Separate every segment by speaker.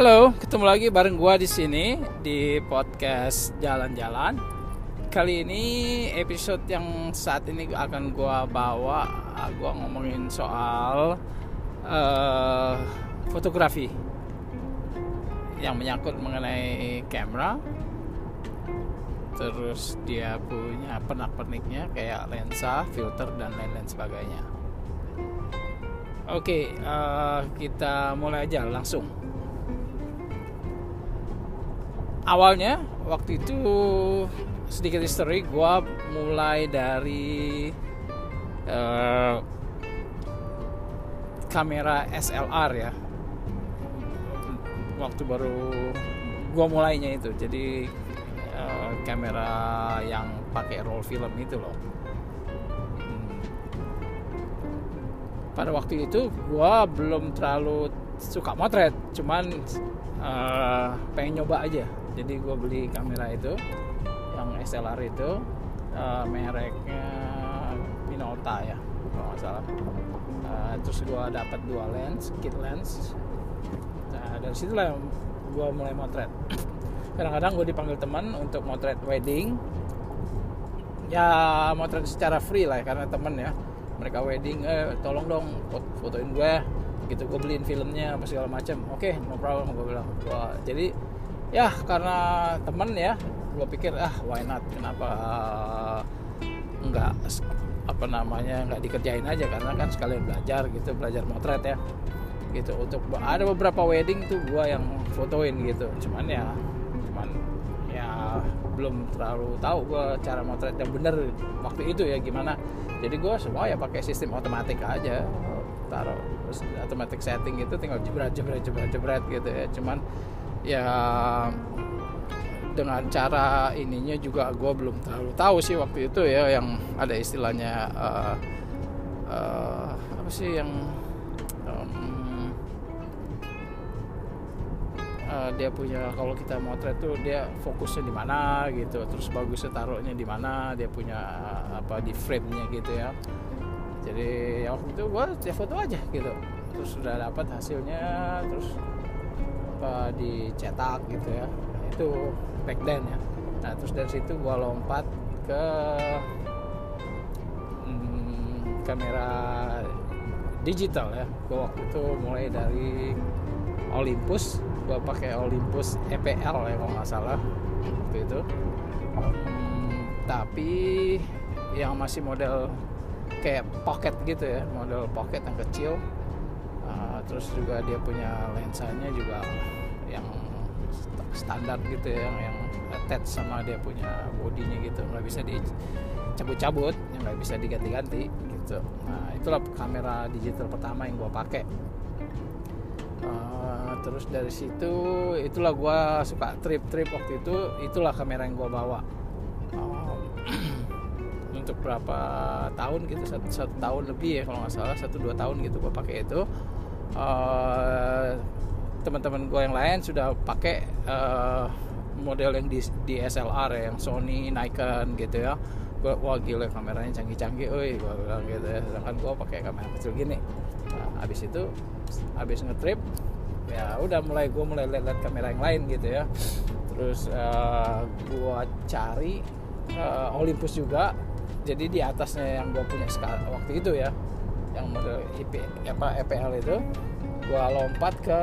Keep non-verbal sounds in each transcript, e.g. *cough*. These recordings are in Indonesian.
Speaker 1: Halo, ketemu lagi bareng gua di sini di podcast Jalan-jalan. Kali ini episode yang saat ini akan gua bawa, gua ngomongin soal uh, fotografi yang menyangkut mengenai kamera. Terus dia punya pernak-perniknya kayak lensa, filter dan lain-lain sebagainya. Oke, uh, kita mulai aja langsung awalnya waktu itu sedikit history gue mulai dari uh, kamera SLR ya. Waktu baru gue mulainya itu jadi uh, kamera yang pakai roll film itu loh. Hmm. pada waktu itu gue belum terlalu suka motret cuman uh, pengen nyoba aja jadi gue beli kamera itu yang SLR itu uh, mereknya Minolta ya kalau nggak salah. Uh, terus gue dapat dua lens kit lens. Nah dari situlah gue mulai motret. *clears throat* Kadang-kadang gue dipanggil teman untuk motret wedding. Ya motret secara free lah ya, karena temen ya. Mereka wedding eh tolong dong fotoin gue gitu gue beliin filmnya apa segala macam oke okay, no problem gue bilang. Gua, jadi ya karena temen ya gue pikir ah why not? Kenapa uh, nggak apa namanya nggak dikerjain aja? Karena kan sekalian belajar gitu belajar motret ya. Gitu untuk ada beberapa wedding tuh gue yang fotoin gitu. Cuman ya cuman ya belum terlalu tahu gue cara motret yang bener waktu itu ya gimana. Jadi gue semua ya pakai sistem otomatis aja. Taruh otomatis setting gitu tinggal jebret jebret jebret jebret gitu ya. Cuman ya dengan cara ininya juga gue belum terlalu tahu sih waktu itu ya yang ada istilahnya uh, uh, apa sih yang um, uh, dia punya kalau kita motret tuh dia fokusnya di mana gitu terus bagusnya taruhnya di mana dia punya apa di frame-nya gitu ya. Jadi ya waktu itu gue ya foto aja gitu. Terus sudah dapat hasilnya terus apa dicetak gitu ya. Itu back then ya. Nah terus dari situ gua lompat ke hmm, kamera digital ya. Gua waktu itu mulai dari Olympus. Gua pakai Olympus EPL ya kalau nggak salah waktu itu. Hmm, tapi yang masih model kayak pocket gitu ya model pocket yang kecil terus juga dia punya lensanya juga yang standar gitu ya yang, attach sama dia punya bodinya gitu. Nggak bisa dicabut-cabut yang nggak bisa diganti-ganti gitu. Nah itulah kamera digital pertama yang gue pakai. Uh, terus dari situ itulah gue suka trip-trip waktu itu itulah kamera yang gue bawa. *clears throat* Untuk berapa tahun gitu satu, satu tahun lebih ya kalau nggak salah satu dua tahun gitu gue pakai itu uh, teman-teman gue yang lain sudah pakai uh, model yang di, di SLR ya, yang Sony, Nikon gitu ya. Gue wah gila kameranya canggih-canggih, oi gue bilang gitu ya. Sedangkan gue pakai kamera kecil gini. Nah, habis itu habis ngetrip ya udah mulai gue mulai lihat kamera yang lain gitu ya. Terus uh, gue cari uh, Olympus juga. Jadi di atasnya yang gue punya waktu itu ya yang model IP apa EPL itu gua lompat ke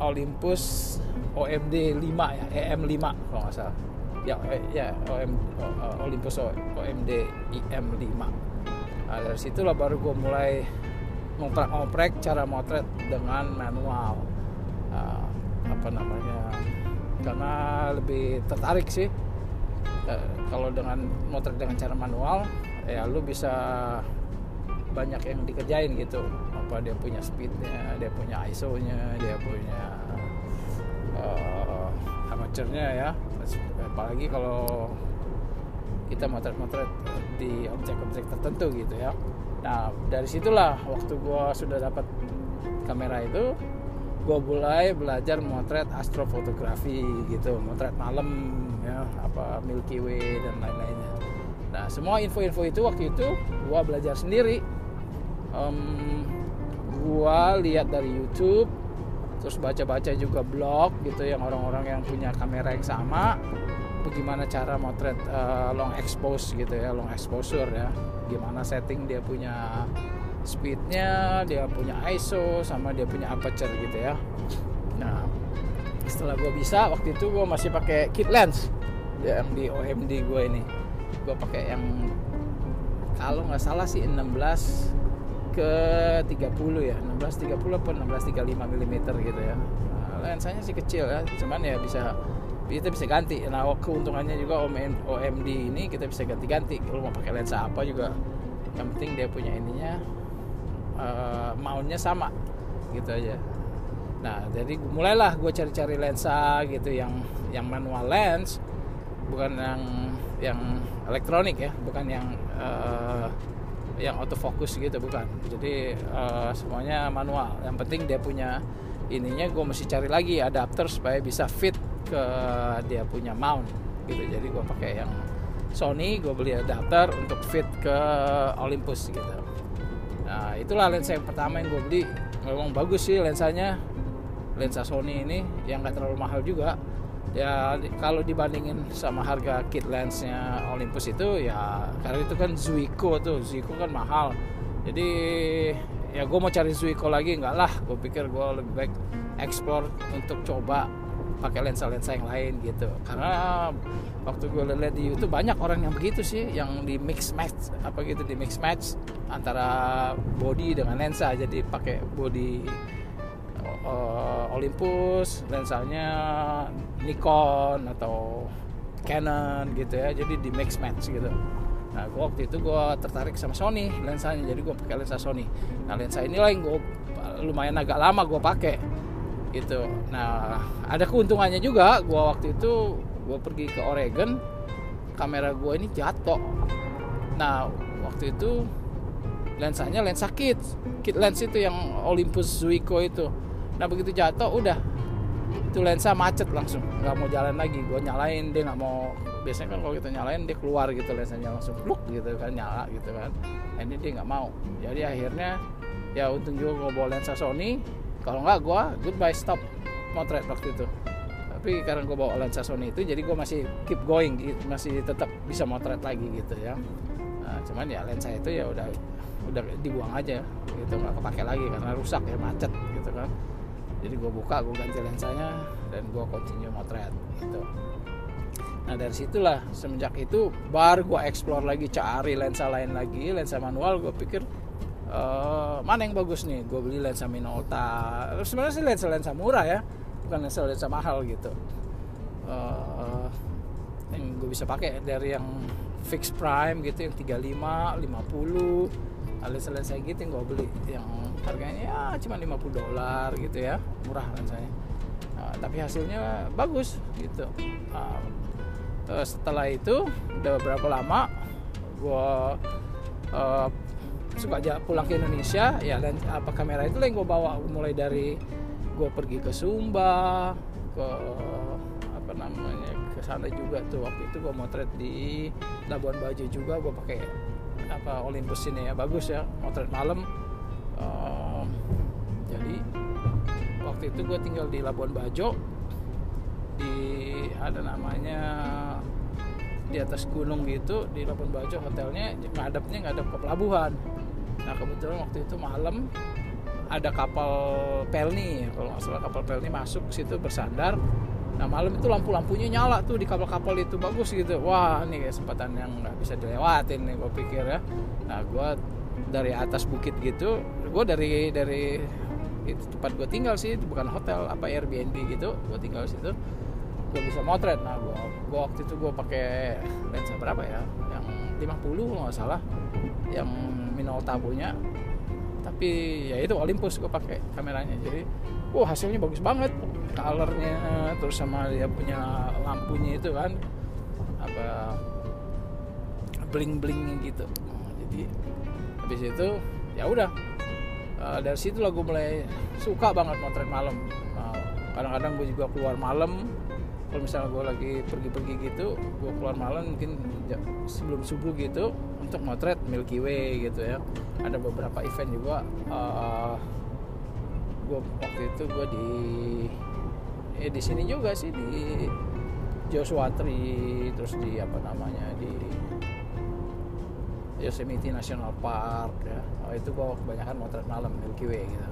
Speaker 1: Olympus OMD 5 ya EM 5 kalau nggak salah. Ya eh, ya OM Olympus OMD IM 5 nah, dari situlah baru gue mulai ngoprek-ngoprek cara motret dengan manual. Uh, apa namanya karena lebih tertarik sih uh, kalau dengan motret dengan cara manual ya lu bisa banyak yang dikerjain gitu. Apa dia punya speednya dia punya ISO-nya dia punya uh, amaturnya ya. Apalagi kalau kita motret-motret di objek-objek tertentu gitu ya. Nah dari situlah waktu gue sudah dapat kamera itu gue mulai belajar motret astrofotografi gitu. Motret malam ya apa Milky Way dan lain-lainnya. Nah semua info-info itu waktu itu gue belajar sendiri um, gua lihat dari YouTube terus baca-baca juga blog gitu yang orang-orang yang punya kamera yang sama bagaimana cara motret uh, long expose gitu ya long exposure ya. Gimana setting dia punya speednya dia punya ISO sama dia punya aperture gitu ya. Nah setelah gue bisa waktu itu gue masih pakai kit lens yang di OMD gue ini. Gue pakai yang kalau nggak salah sih 16 ke 30 ya 16 30 atau 16 35 mm gitu ya. Nah, lensanya sih kecil ya cuman ya bisa kita bisa ganti. Nah keuntungannya juga OMD ini kita bisa ganti-ganti. Kalau mau pakai lensa apa juga yang penting dia punya ininya uh, mountnya sama gitu aja. Nah jadi mulailah gue cari-cari lensa gitu yang yang manual lens bukan yang yang elektronik ya bukan yang uh, yang autofocus gitu bukan. Jadi uh, semuanya manual. Yang penting dia punya ininya gue mesti cari lagi adapter supaya bisa fit ke dia punya mount gitu. Jadi gue pakai yang Sony gue beli adapter untuk fit ke Olympus gitu. Nah itulah lensa yang pertama yang gue beli. Memang bagus sih lensanya. Lensa Sony ini yang gak terlalu mahal juga ya kalau dibandingin sama harga kit lensnya Olympus itu ya karena itu kan Zuiko tuh. Zuiko kan mahal. Jadi ya gue mau cari Zuiko lagi enggak lah. Gue pikir gue lebih baik explore untuk coba pakai lensa-lensa yang lain gitu. Karena waktu gue lihat di YouTube banyak orang yang begitu sih yang di mix match apa gitu di mix match antara body dengan lensa. Jadi pakai body uh, Olympus lensanya Nikon atau Canon gitu ya. Jadi di mix match gitu. Nah gue waktu itu gue tertarik sama Sony lensanya. Jadi gue pakai lensa Sony. Nah lensa inilah yang gue lumayan agak lama gue pakai gitu. Nah ada keuntungannya juga. Gue waktu itu gue pergi ke Oregon kamera gue ini jatuh. Nah waktu itu lensanya lensa kit kit lens itu yang Olympus Zuiko itu nah begitu jatuh udah. Itu lensa macet langsung. Nggak mau jalan lagi gue nyalain dia nggak mau. Biasanya kan kalau kita nyalain dia keluar gitu lensanya langsung pluk gitu kan nyala gitu kan. Ini dia nggak mau. Jadi akhirnya ya untung juga gue bawa lensa Sony. Kalau nggak gue goodbye stop motret waktu itu. Tapi karena gue bawa lensa Sony itu jadi gue masih keep going masih tetap bisa motret lagi gitu ya. Nah, cuman ya lensa itu ya udah udah dibuang aja. Gitu nggak kepake lagi karena rusak ya macet gitu kan jadi gue buka gue ganti lensanya dan gue continue motret gitu. Nah dari situlah semenjak itu baru gue explore lagi cari lensa lain lagi lensa manual gue pikir uh, mana yang bagus nih? Gue beli lensa Minolta. Sebenarnya sih lensa lensa murah ya bukan lensa lensa mahal gitu. Uh, yang gue bisa pakai dari yang fix prime gitu yang 35 50 lensa lensa gitu yang gue beli yang harganya ya cuma 50 dolar gitu ya. Murah lensanya uh, tapi hasilnya bagus gitu. Uh, setelah itu udah berapa lama gue uh, suka aja pulang ke Indonesia ya dan apa kamera itu yang gue bawa mulai dari gue pergi ke Sumba ke apa namanya ke sana juga tuh. Waktu itu gue motret di Labuan Bajo juga gue pakai apa Olympus ini ya bagus ya motret malam um, jadi waktu itu gue tinggal di Labuan Bajo. Di ada namanya di atas gunung gitu di Labuan Bajo hotelnya ngadepnya ngadep ke pelabuhan. Nah kebetulan waktu itu malam ada kapal pelni kalau nggak salah kapal pelni masuk situ bersandar nah malam itu lampu-lampunya nyala tuh di kapal-kapal itu. Bagus gitu. Wah ini kesempatan yang nggak bisa dilewatin nih gue pikir ya. Nah gue dari atas bukit gitu gue dari dari itu tempat gue tinggal sih itu bukan hotel apa Airbnb gitu gue tinggal situ. Gue bisa motret. Nah gue gue waktu itu gue pakai lensa berapa ya? Yang 50 kalau nggak salah. Yang Minolta punya tapi ya itu Olympus gue pakai kameranya. Jadi wah hasilnya bagus banget. Colornya terus sama dia punya lampunya itu kan apa bling bling gitu jadi habis itu ya udah. Uh, dari situ lah gue mulai suka banget motret malam. Nah, kadang-kadang gue juga keluar malam. Kalau misalnya gue lagi pergi-pergi gitu gue keluar malam mungkin sebelum subuh gitu untuk motret Milky Way gitu ya. Ada beberapa event juga uh, gue waktu itu gue di eh di sini juga sih di Joshua Tree terus di apa namanya di Yosemite National Park ya. Oh, itu gue kebanyakan motret malam Milky Way gitu.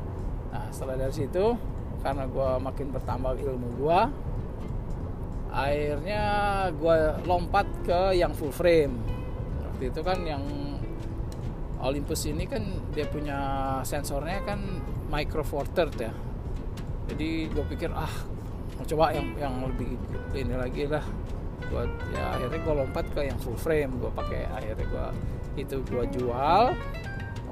Speaker 1: Nah setelah dari situ karena gue makin bertambah ilmu gue akhirnya gue lompat ke yang full frame. Waktu itu kan yang Olympus ini kan dia punya sensornya kan micro four third ya. Jadi gue pikir ah mau coba yang yang lebih ini lagi lah. Buat ya akhirnya gue lompat ke yang full frame. Gue pakai akhirnya gue itu gue jual.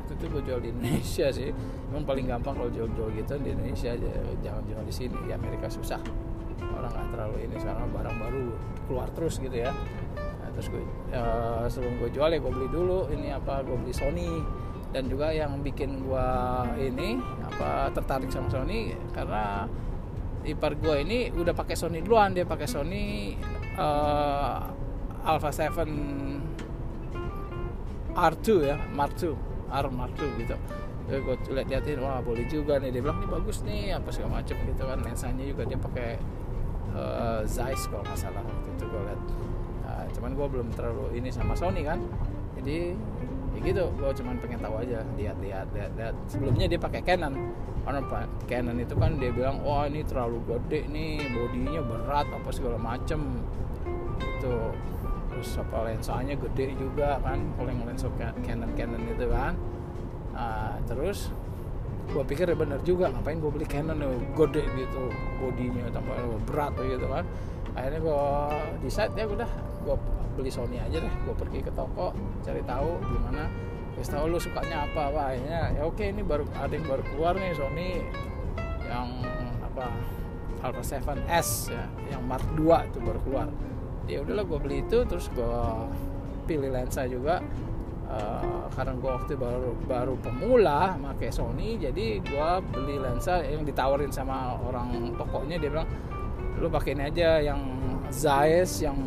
Speaker 1: Waktu itu gue jual di Indonesia sih. Memang paling gampang kalau jual-jual gitu di Indonesia jangan jual di sini di Amerika susah orang nggak terlalu ini sekarang barang baru keluar terus gitu ya. Nah, terus gue uh, sebelum gue jual ya gue beli dulu ini apa gue beli Sony. Dan juga yang bikin gue ini apa tertarik sama Sony karena ipar gue ini udah pakai Sony duluan. Dia pakai Sony uh, Alpha 7 R2 ya Mark II R Mark II gitu. Ya, gue lihat liatin wah boleh juga nih. Dia bilang ini bagus nih apa segala macam gitu kan. Lensanya juga dia pakai uh, Zeiss kalau nggak salah waktu itu gue lihat nah, cuman gue belum terlalu ini sama Sony kan. Jadi ya gitu gue cuman pengen tahu aja lihat lihat lihat lihat sebelumnya dia pakai Canon. Karena pak Canon itu kan dia bilang wah ini terlalu gede nih bodinya berat apa segala macem. Itu terus apa lensanya gede juga kan kalau yang lensa Canon Canon itu kan. Nah, terus gue pikir ya bener juga ngapain gue beli Canon ya gede gitu bodinya tambah berat gitu kan. Akhirnya gue decide ya udah gue beli Sony aja deh. Gue pergi ke toko cari tahu gimana. Wis tahu lu sukanya apa apa. Akhirnya ya oke ini baru ada yang baru keluar nih Sony yang apa Alpha 7S ya yang Mark 2 itu baru keluar. Ya udahlah gue beli itu terus gue pilih lensa juga uh, karena gue waktu baru baru pemula pakai Sony jadi gue beli lensa yang ditawarin sama orang tokonya dia bilang lu pakai ini aja yang Zeiss yang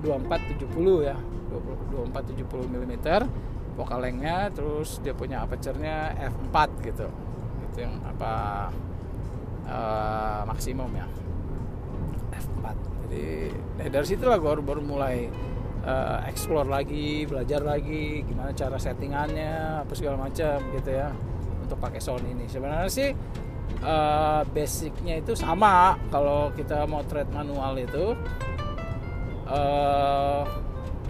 Speaker 1: 2470 ya 2470 mm focal lengthnya terus dia punya aperture-nya f4 gitu. Itu yang apa uh, maksimum ya. F4 jadi eh, dari situ lah gue baru, baru mulai uh, explore lagi belajar lagi gimana cara settingannya apa segala macam gitu ya untuk pakai Sony ini sebenarnya sih uh, basicnya itu sama kalau kita mau trade manual itu uh,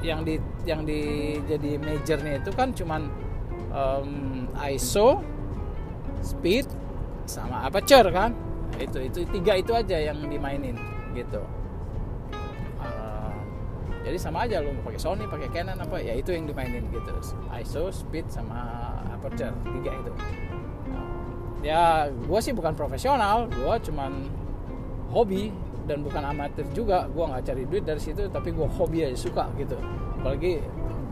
Speaker 1: yang di yang di jadi majornya itu kan cuman um, ISO, speed, sama aperture kan? Itu itu tiga itu aja yang dimainin gitu. Jadi sama aja lo mau pakai Sony, pakai Canon apa ya itu yang dimainin gitu. ISO, speed sama aperture tiga itu. Ya gue sih bukan profesional, gue cuman hobi dan bukan amatir juga gue nggak cari duit dari situ tapi gue hobi aja suka gitu apalagi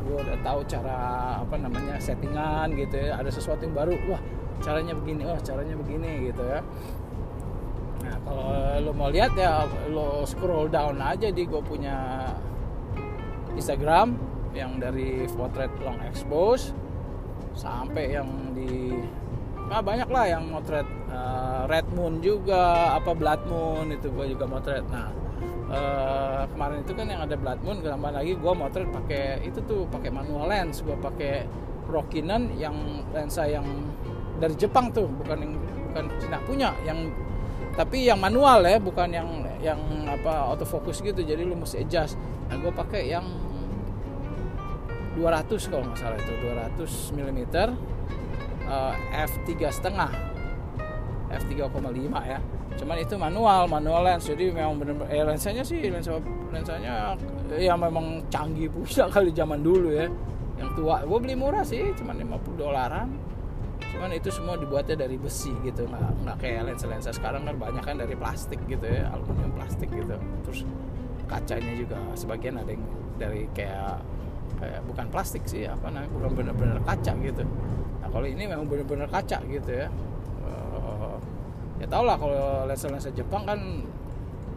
Speaker 1: gue udah tahu cara apa namanya settingan gitu ya ada sesuatu yang baru wah caranya begini wah caranya begini gitu ya nah kalau lo mau lihat ya lo scroll down aja di gue punya Instagram yang dari potret long expose sampai yang di nah banyak lah yang motret uh, red moon juga apa blood moon itu gue juga motret. Nah uh, kemarin itu kan yang ada blood moon gambar lagi gue motret pakai itu tuh pakai manual lens gue pakai Rokinon yang lensa yang dari Jepang tuh bukan yang bukan Cina punya yang tapi yang manual ya bukan yang yang apa autofocus gitu jadi lu mesti adjust nah gue pakai yang 200 kalau nggak salah itu 200 mm uh, f3 setengah f3,5 ya. Cuman itu manual manual lens. Jadi memang benar eh, lensanya sih lensa lensanya ya memang canggih punya *laughs* kali zaman dulu ya. Yang tua gue beli murah sih cuman 50 dolaran. Cuman itu semua dibuatnya dari besi gitu. Nggak nggak kayak lensa-lensa sekarang kan banyak kan dari plastik gitu ya aluminium plastik gitu. Terus kacanya juga sebagian ada yang dari kayak kayak bukan plastik sih apa namanya bukan benar-benar kaca gitu. Nah kalau ini memang benar-benar kaca gitu ya. Uh, ya tau lah kalau lensa-lensa Jepang kan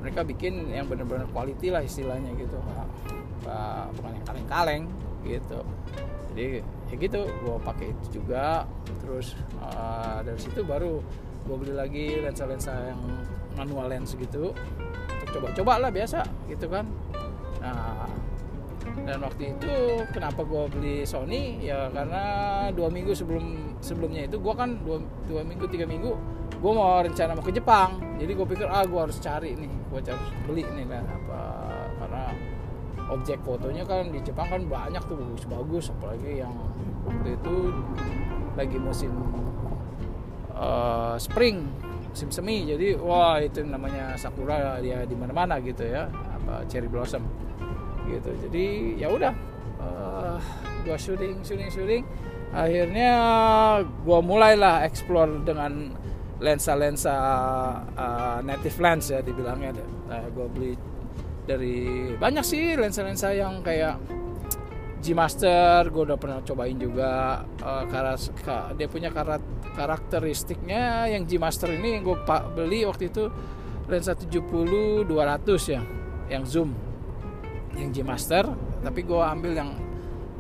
Speaker 1: mereka bikin yang benar-benar quality lah istilahnya gitu. Nah, bukan yang kaleng-kaleng gitu. Jadi ya gitu gue pakai itu juga. Terus uh, dari situ baru gue beli lagi lensa-lensa yang manual lens gitu coba-coba lah biasa gitu kan. Nah dan waktu itu kenapa gue beli Sony? Ya karena dua minggu sebelum sebelumnya itu gue kan dua, dua minggu tiga minggu gue mau rencana mau ke Jepang. Jadi gue pikir ah gue harus cari nih gue harus beli nih kan. Apa karena objek fotonya kan di Jepang kan banyak tuh bagus-bagus apalagi yang waktu itu lagi musim uh, spring musim semi jadi wah itu namanya sakura dia di mana-mana gitu ya apa cherry blossom. Gitu jadi ya udah uh, gua syuting syuting syuting akhirnya gua mulailah explore dengan lensa-lensa uh, native lens ya dibilangnya nah, gua beli dari banyak sih lensa-lensa yang kayak G Master gue udah pernah cobain juga uh, karas, dia punya karat, karakteristiknya yang G Master ini gue beli waktu itu lensa 70 200 ya yang zoom yang G Master tapi gue ambil yang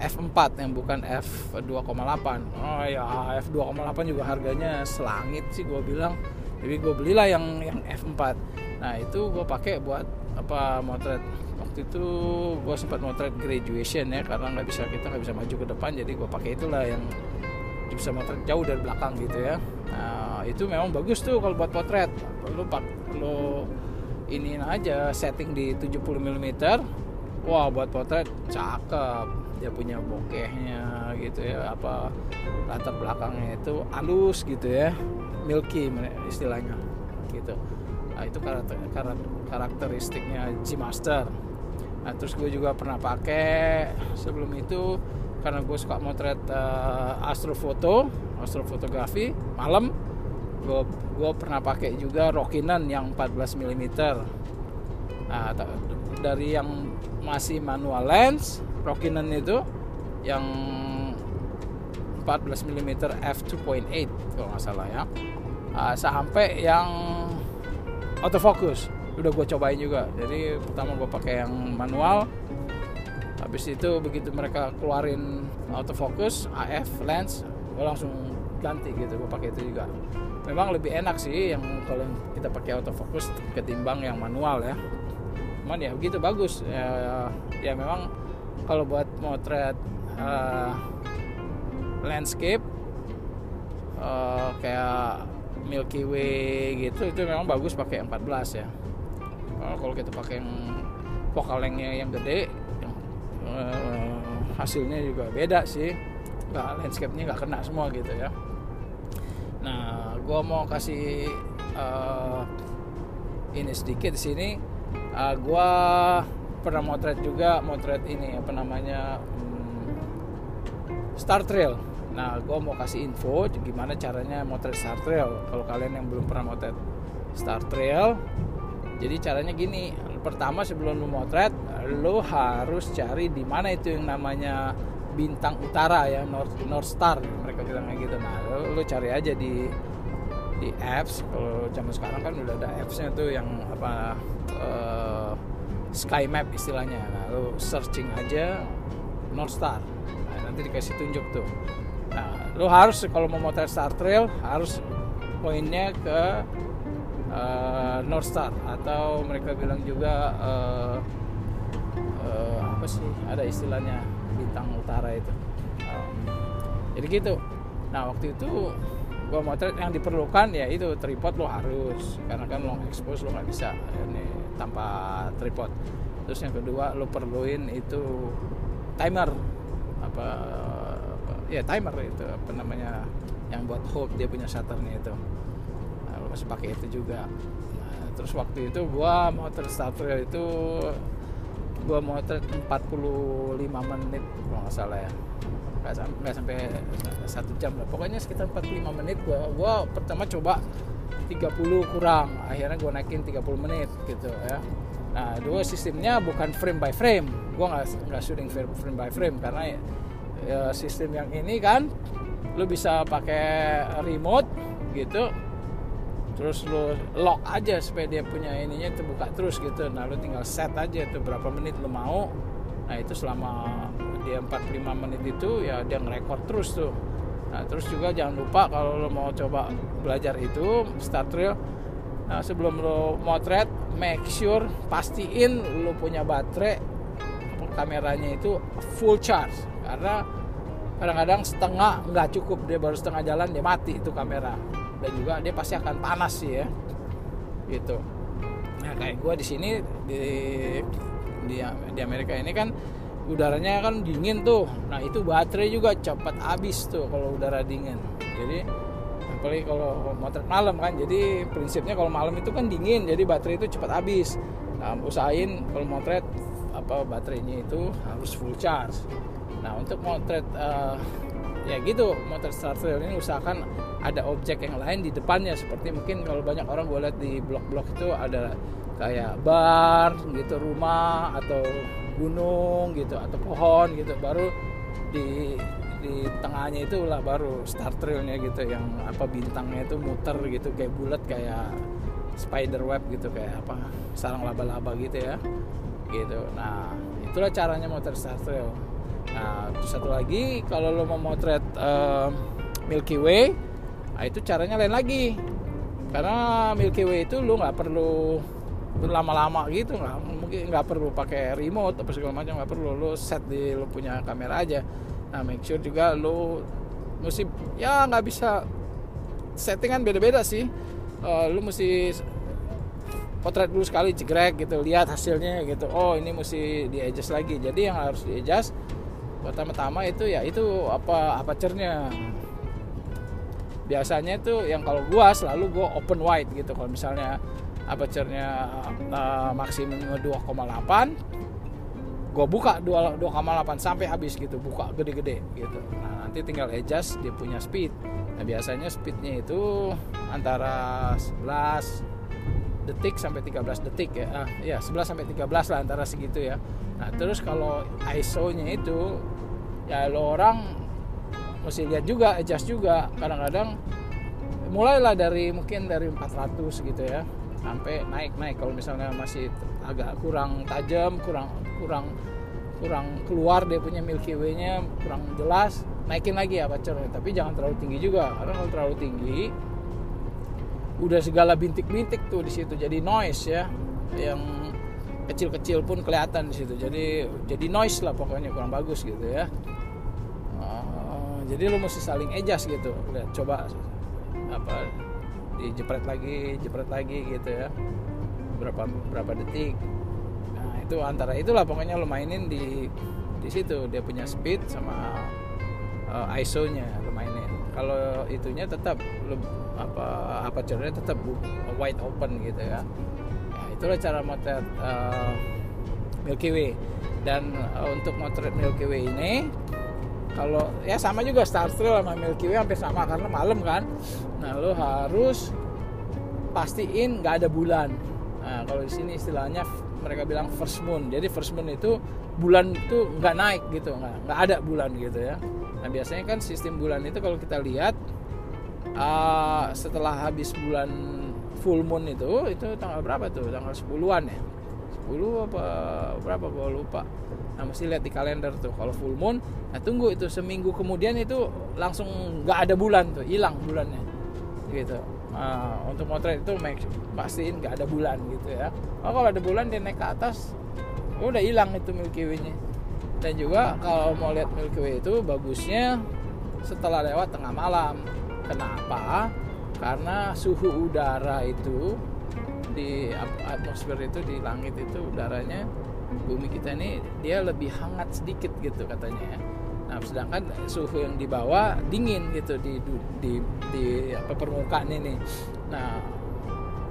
Speaker 1: F4 yang bukan F2,8 oh ya F2,8 juga harganya selangit sih gue bilang jadi gue belilah yang yang F4 nah itu gue pakai buat apa motret waktu itu gue sempat motret graduation ya karena nggak bisa kita nggak bisa maju ke depan jadi gue pakai itulah yang bisa motret jauh dari belakang gitu ya. Nah itu memang bagus tuh kalau buat potret. Lo lo ini aja setting di 70 mm wah buat potret cakep. Dia punya bokehnya gitu ya apa latar belakangnya itu halus gitu ya milky istilahnya gitu. Nah itu karakter, karakteristiknya G Master nah terus gue juga pernah pakai. Sebelum itu karena gue suka motret uh, astrofoto astrofotografi malam gue gue pernah pakai juga Rockinan yang 14 mm nah dari yang masih manual lens Rockinan itu yang 14 mm f2.8 kalau nggak salah ya. Uh, sampai yang autofocus udah gue cobain juga. Jadi pertama gue pakai yang manual. Habis itu begitu mereka keluarin autofocus AF lens gue langsung ganti gitu gue pakai itu juga. Memang lebih enak sih yang kalau kita pakai autofocus ketimbang yang manual ya. Cuman ya begitu bagus. Ya, ya memang kalau buat motret uh, landscape uh, kayak Milky Way gitu itu memang bagus pakai 14 ya uh, kalau kita pakai yang vokal yang gede yang, uh, hasilnya juga beda sih. Nggak landscape-nya nggak kena semua gitu ya. Nah gue mau kasih uh, ini sedikit di sini. Uh, gue pernah motret juga motret ini apa namanya hmm, Star Trail. Nah gue mau kasih info gimana caranya motret Star Trail. Kalau kalian yang belum pernah motret Star Trail jadi caranya gini pertama sebelum lu motret lu harus cari di mana itu yang namanya bintang utara ya North, North Star mereka bilangnya gitu. Nah lu, lu cari aja di di apps. Kalau zaman sekarang kan udah ada appsnya tuh yang apa uh, sky map istilahnya. Nah lu searching aja North Star. Nah, nanti dikasih tunjuk tuh. Nah lu harus kalau mau motret Star Trail harus poinnya ke uh, North Star. Atau mereka bilang juga uh, uh, apa sih ada istilahnya bintang utara itu. Um, jadi gitu. Nah waktu itu gua motret yang diperlukan ya itu tripod lo harus. Karena kan long expose lo nggak bisa ini tanpa tripod. Terus yang kedua lo perluin itu timer. Apa, ya timer itu apa namanya yang buat hold dia punya shutternya itu masih pakai itu juga. Nah, terus waktu itu gua motret starter itu gua motret 45 menit kalau nggak salah ya. Nggak sampai, sampai satu jam lah. Pokoknya sekitar 45 menit gua gua pertama coba 30 kurang. Akhirnya gua naikin 30 menit gitu ya. Nah dua sistemnya bukan frame by frame. Gua nggak nggak shooting frame by frame. Karena ya sistem yang ini kan lu bisa pakai remote gitu terus lu lock aja supaya dia punya ininya terbuka terus gitu. Nah lu tinggal set aja tuh berapa menit lu mau. Nah itu selama dia 45 menit itu ya dia ngerekord terus tuh. Nah terus juga jangan lupa kalau lo mau coba belajar itu start trail nah sebelum lo motret make sure pastiin lo punya baterai kameranya itu full charge. Karena kadang-kadang setengah nggak cukup dia baru setengah jalan dia mati itu kamera dan juga dia pasti akan panas sih ya. Gitu. Nah kayak gue di sini di di di Amerika ini kan udaranya kan dingin tuh. Nah itu baterai juga cepat habis tuh kalau udara dingin. Jadi apalagi kalau motret malam kan. Jadi prinsipnya kalau malam itu kan dingin jadi baterai itu cepat habis. Nah usahain kalau motret apa baterainya itu harus full charge. Nah untuk motret uh, ya gitu motret starter ini usahakan ada objek yang lain di depannya. Seperti mungkin kalau banyak orang gue lihat di blok-blok itu ada kayak bar gitu rumah atau gunung gitu atau pohon gitu. Baru di di tengahnya itu lah baru star trailnya gitu yang apa bintangnya itu muter gitu kayak bulat kayak spider web gitu kayak apa sarang laba-laba gitu ya gitu. Nah itulah caranya motret star trail. Nah satu lagi kalau lo mau motret uh, Milky Way nah itu caranya lain lagi. Karena Milky Way itu lo nggak perlu berlama-lama gitu nggak mungkin nggak perlu pakai remote apa segala macam nggak perlu. Lo set di lo punya kamera aja. Nah make sure juga lo mesti ya nggak bisa settingan beda-beda sih. Uh, lo mesti potret dulu sekali jegrek gitu lihat hasilnya gitu. Oh ini mesti di adjust lagi. Jadi yang harus di adjust pertama-tama itu ya itu apa apa cernya biasanya itu yang kalau gua selalu gua open wide gitu. Kalau misalnya aperture-nya uh, maksimum 2,8 gue buka 2,8 sampai habis gitu. Buka gede-gede gitu. Nah nanti tinggal adjust dia punya speed. Nah biasanya speednya itu antara 11 detik sampai 13 detik ya. Ah, ya 11 sampai 13 lah antara segitu ya. Nah terus kalau ISO nya itu ya lo orang mesti lihat juga adjust juga. Kadang-kadang mulailah dari mungkin dari 400 gitu ya. Sampai naik naik. Kalau misalnya masih agak kurang tajam kurang kurang kurang keluar dia punya Milky Way-nya kurang jelas naikin lagi ya pacarnya tapi jangan terlalu tinggi juga. Karena kalau terlalu tinggi udah segala bintik-bintik tuh di situ. Jadi noise ya yang kecil-kecil pun kelihatan di situ. Jadi jadi noise lah pokoknya kurang bagus gitu ya jadi lu mesti saling adjust gitu. Lihat coba apa dijepret lagi jepret lagi gitu ya. Berapa berapa detik. Nah itu antara itulah pokoknya lo mainin di di situ. Dia punya speed sama uh, ISO-nya lo mainin. Kalau itunya tetap lo apa apa caranya tetap wide open gitu ya. Nah, itulah cara motret uh, Milky Way. Dan uh, untuk motret Milky Way ini kalau ya sama juga Star Trail sama Milky Way hampir sama karena malam kan. Nah lo harus pastiin nggak ada bulan. Nah kalau di sini istilahnya mereka bilang first moon. Jadi first moon itu bulan itu nggak naik gitu nggak nggak ada bulan gitu ya. Nah biasanya kan sistem bulan itu kalau kita lihat uh, setelah habis bulan full moon itu itu tanggal berapa tuh? Tanggal 10-an ya? 10 apa berapa? Gue lupa nah mesti lihat di kalender tuh. Kalau full moon nah tunggu itu seminggu kemudian itu langsung nggak ada bulan tuh hilang bulannya. Gitu. Nah, untuk motret itu make, pastiin nggak ada bulan gitu ya. Oh kalau ada bulan dia naik ke atas udah hilang itu Milky Way-nya. Dan juga kalau mau lihat Milky Way itu bagusnya setelah lewat tengah malam. Kenapa karena suhu udara itu di atmosfer itu di langit itu udaranya bumi kita ini dia lebih hangat sedikit gitu katanya ya Nah, sedangkan suhu yang di bawah dingin gitu di di di apa permukaan ini. Nah,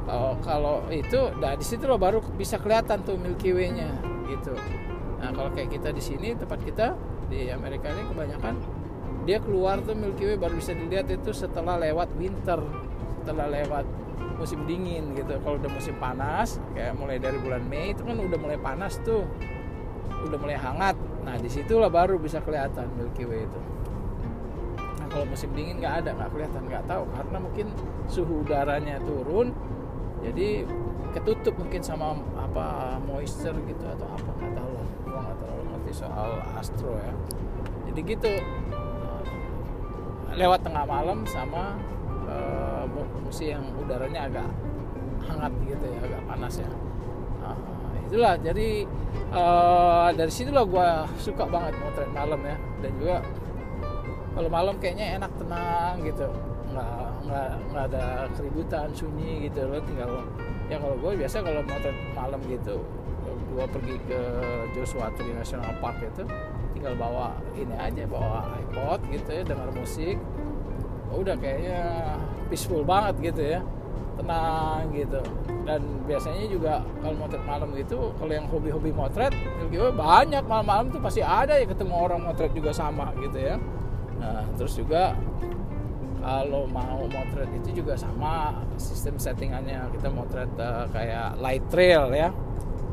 Speaker 1: kalau kalau itu nah di situ lo baru bisa kelihatan tuh Milky Way-nya gitu. Nah, kalau kayak kita di sini tempat kita di Amerika ini kebanyakan dia keluar tuh Milky Way baru bisa dilihat itu setelah lewat winter, setelah lewat musim dingin gitu. Kalau udah musim panas, kayak mulai dari bulan Mei itu kan udah mulai panas tuh. Udah mulai hangat. Nah di situlah baru bisa kelihatan Milky Way itu. Nah kalau musim dingin nggak ada nggak kelihatan nggak tahu. Karena mungkin suhu udaranya turun jadi ketutup mungkin sama apa moisture gitu atau apa nggak tahu lah. Gua nggak terlalu ngerti soal astro ya. Jadi gitu lewat tengah malam sama uh, musim yang udaranya agak hangat gitu ya agak panas ya. Uh, itulah jadi uh, dari situlah gue suka banget motret malam ya. Dan juga kalau malam kayaknya enak tenang gitu. Nggak nggak nggak ada keributan sunyi gitu lo tinggal ya kalau gue biasa kalau motret malam gitu gue pergi ke Joshua Tree National Park itu tinggal bawa ini aja bawa iPod gitu ya dengar musik. Udah kayaknya peaceful banget gitu ya. Tenang gitu. Dan biasanya juga kalau motret malam gitu kalau yang hobi-hobi motret gitu banyak malam-malam tuh pasti ada ya ketemu orang motret juga sama gitu ya. Nah terus juga kalau mau motret itu juga sama sistem settingannya. Kita motret uh, kayak light trail ya.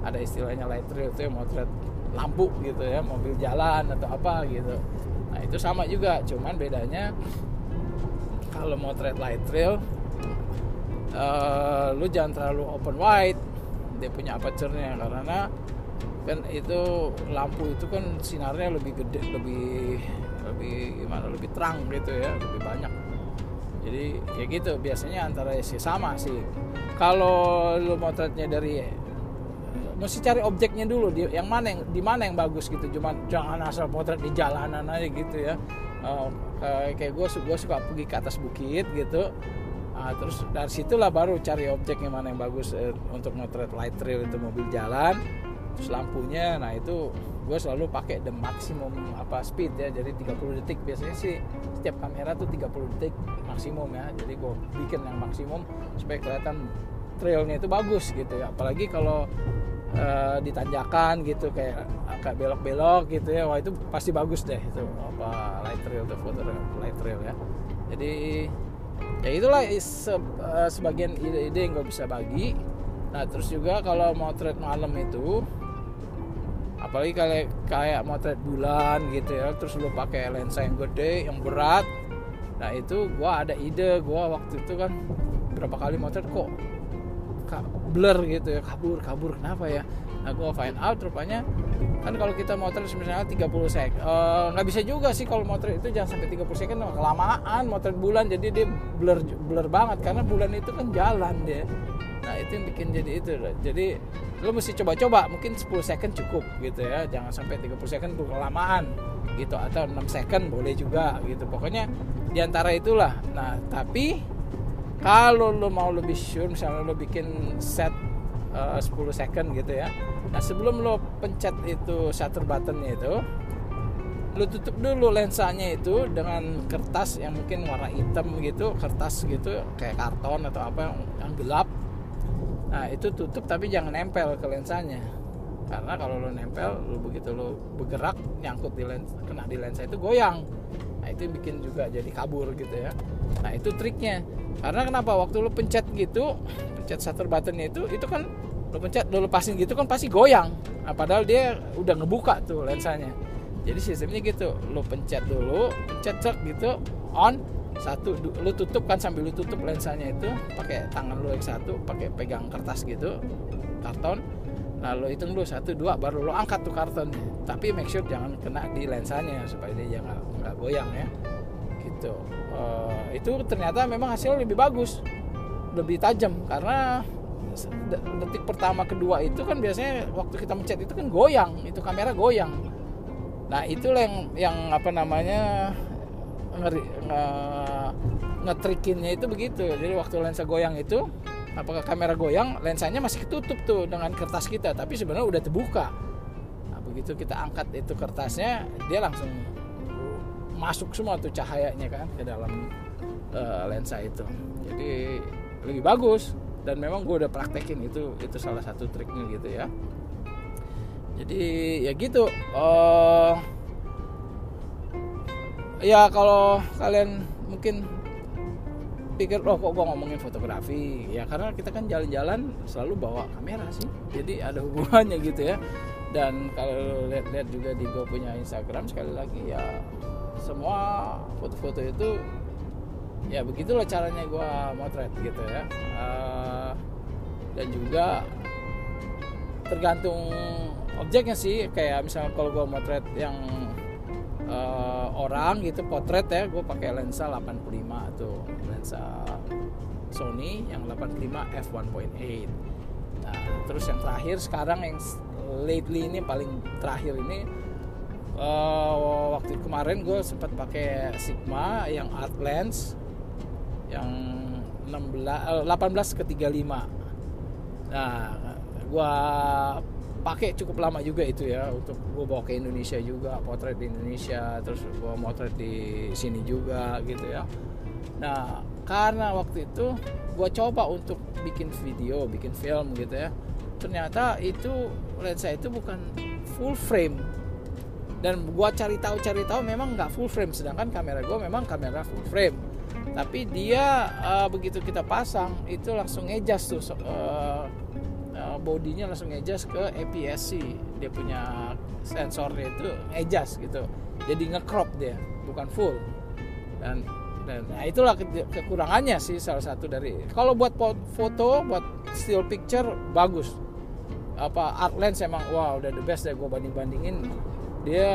Speaker 1: Ada istilahnya light trail itu yang motret lampu gitu ya mobil jalan atau apa gitu. Nah itu sama juga. Cuman bedanya kalau motret light trail uh, lu jangan terlalu open wide. Dia punya aperture-nya karena kan itu lampu itu kan sinarnya lebih gede lebih lebih gimana lebih terang gitu ya lebih banyak. Jadi ya gitu. Biasanya antara sih sama sih. Kalau lu motretnya dari mesti cari objeknya dulu. Di yang mana yang di mana yang bagus gitu. Cuman jangan asal potret di jalanan aja gitu ya uh, kayak gue gue suka pergi ke atas bukit gitu. Uh, terus dari situlah baru cari objeknya mana yang bagus uh, untuk motret light trail itu mobil jalan. Terus lampunya nah itu gue selalu pakai the maximum apa speed ya. Jadi 30 detik. Biasanya sih setiap kamera tuh 30 detik maksimum ya. Jadi gue bikin yang maksimum supaya kelihatan trailnya itu bagus gitu ya. Apalagi kalau uh, ditanjakan gitu kayak agak belok-belok gitu ya. Wah itu pasti bagus deh itu apa light trail tuh foto light trail ya. Jadi ya itulah se, uh, sebagian ide-ide yang gue bisa bagi. Nah terus juga kalau mau trade malam itu apalagi kayak kayak motret bulan gitu ya terus lu pakai lensa yang gede yang berat. Nah itu gua ada ide gua waktu itu kan berapa kali motret kok blur gitu ya kabur kabur. Kenapa ya? Nah find out rupanya kan kalau kita motret misalnya 30 sek uh, nggak bisa juga sih kalau motret itu jangan sampai 30 second kelamaan motret bulan jadi dia blur blur banget karena bulan itu kan jalan dia. Nah itu yang bikin jadi itu. Jadi lo mesti coba-coba mungkin 10 second cukup gitu ya jangan sampai 30 second kelamaan gitu atau 6 second boleh juga gitu. Pokoknya di antara itulah. Nah tapi kalau lo mau lebih sure misalnya lo bikin set uh, 10 second gitu ya. Nah sebelum lo pencet itu shutter buttonnya itu lo tutup dulu lensanya itu dengan kertas yang mungkin warna hitam gitu kertas gitu kayak karton atau apa yang, yang gelap. Nah itu tutup tapi jangan nempel ke lensanya. Karena kalau lo nempel lo begitu lo bergerak nyangkut di lensa kena di lensa itu goyang. Nah itu bikin juga jadi kabur gitu ya. Nah itu triknya karena kenapa? Waktu lo pencet gitu pencet shutter buttonnya itu itu kan lo pencet lo lepasin gitu kan pasti goyang. Nah, padahal dia udah ngebuka tuh lensanya. Jadi sistemnya gitu lo pencet dulu pencet cek gitu on satu lu tutup kan sambil lu tutup lensanya itu pakai tangan lu yang satu pakai pegang kertas gitu karton. Lalu hitung dulu satu dua baru lo angkat tuh karton tapi make sure jangan kena di lensanya supaya dia jangan nggak goyang ya gitu. Uh, itu ternyata memang hasilnya lebih bagus lebih tajam karena detik pertama kedua itu kan biasanya waktu kita mencet itu kan goyang itu kamera goyang. Nah itulah yang yang apa namanya ngeri nge, ngetrikinnya itu begitu. Jadi waktu lensa goyang itu apakah kamera goyang lensanya masih ketutup tuh dengan kertas kita tapi sebenarnya udah terbuka. Nah begitu kita angkat itu kertasnya dia langsung masuk semua tuh cahayanya kan ke dalam uh, lensa itu. Jadi lebih bagus. Dan memang gue udah praktekin itu itu salah satu triknya gitu ya. Jadi ya gitu. Uh, ya kalau kalian mungkin pikir oh kok gue ngomongin fotografi? Ya karena kita kan jalan-jalan selalu bawa kamera sih. Jadi ada hubungannya gitu ya. Dan kalau lihat-lihat juga di gue punya Instagram sekali lagi ya semua foto-foto itu ya begitulah caranya gue motret gitu ya. Uh, dan juga tergantung objeknya sih kayak misalnya kalau gue motret yang uh, orang gitu potret ya gue pakai lensa 85 tuh lensa Sony yang 85 f1.8 nah terus yang terakhir sekarang yang lately ini paling terakhir ini uh, waktu kemarin gue sempat pakai Sigma yang art lens yang 16 18 ke 35 nah gue pakai cukup lama juga itu ya untuk gue bawa ke Indonesia juga potret di Indonesia terus gue motret di sini juga gitu ya. Nah karena waktu itu gue coba untuk bikin video bikin film gitu ya ternyata itu lensa itu bukan full frame dan gue cari tahu cari tahu memang nggak full frame sedangkan kamera gue memang kamera full frame. Tapi dia uh, begitu kita pasang itu langsung ngejas tuh uh, bodinya langsung adjust ke APS-C dia punya sensornya itu adjust gitu. Jadi ngecrop dia bukan full. Dan dan nah itulah ke kekurangannya sih salah satu dari kalau buat foto buat still picture bagus. Apa art lens emang wow udah the best deh gue banding bandingin dia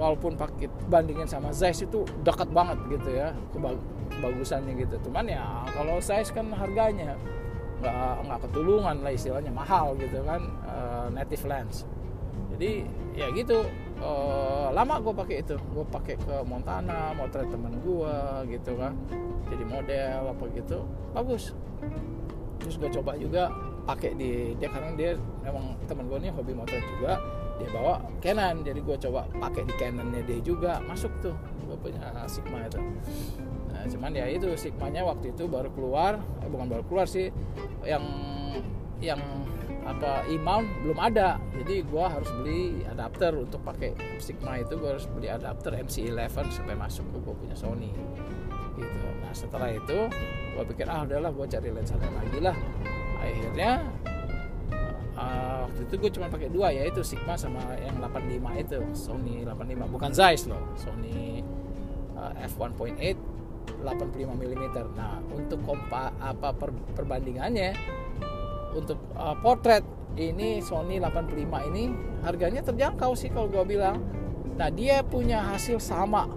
Speaker 1: walaupun pakai bandingin sama Zeiss itu dekat banget gitu ya kebagusannya gitu. Cuman ya kalau Zeiss kan harganya nggak nggak ketulungan lah istilahnya mahal gitu kan uh, native lens. Jadi ya gitu. Uh, lama gue pakai itu. Gue pakai ke Montana motret temen gue gitu kan. Jadi model apa gitu bagus. Terus gue coba juga pakai di dia karena dia memang temen gue nih hobi motret juga dia bawa Canon. Jadi gue coba pakai di Canonnya dia juga. Masuk tuh gue punya Sigma itu. Nah, cuman ya itu Sigmanya waktu itu baru keluar. Eh, bukan baru keluar sih yang yang apa e-mount belum ada. Jadi gue harus beli adapter untuk pakai Sigma itu. Gue harus beli adapter MC11 sampai masuk ke gue punya Sony. Gitu. Nah setelah itu gue pikir ah udahlah gue cari lensa lain lagi lah. Akhirnya uh, waktu itu gue cuma pakai dua ya itu Sigma sama yang 85 itu Sony 85 bukan Zeiss loh Sony uh, f1.8 85 mm. Nah, untuk kompa apa per, perbandingannya untuk uh, portrait ini Sony 85 ini harganya terjangkau sih kalau gue bilang. Nah, dia punya hasil sama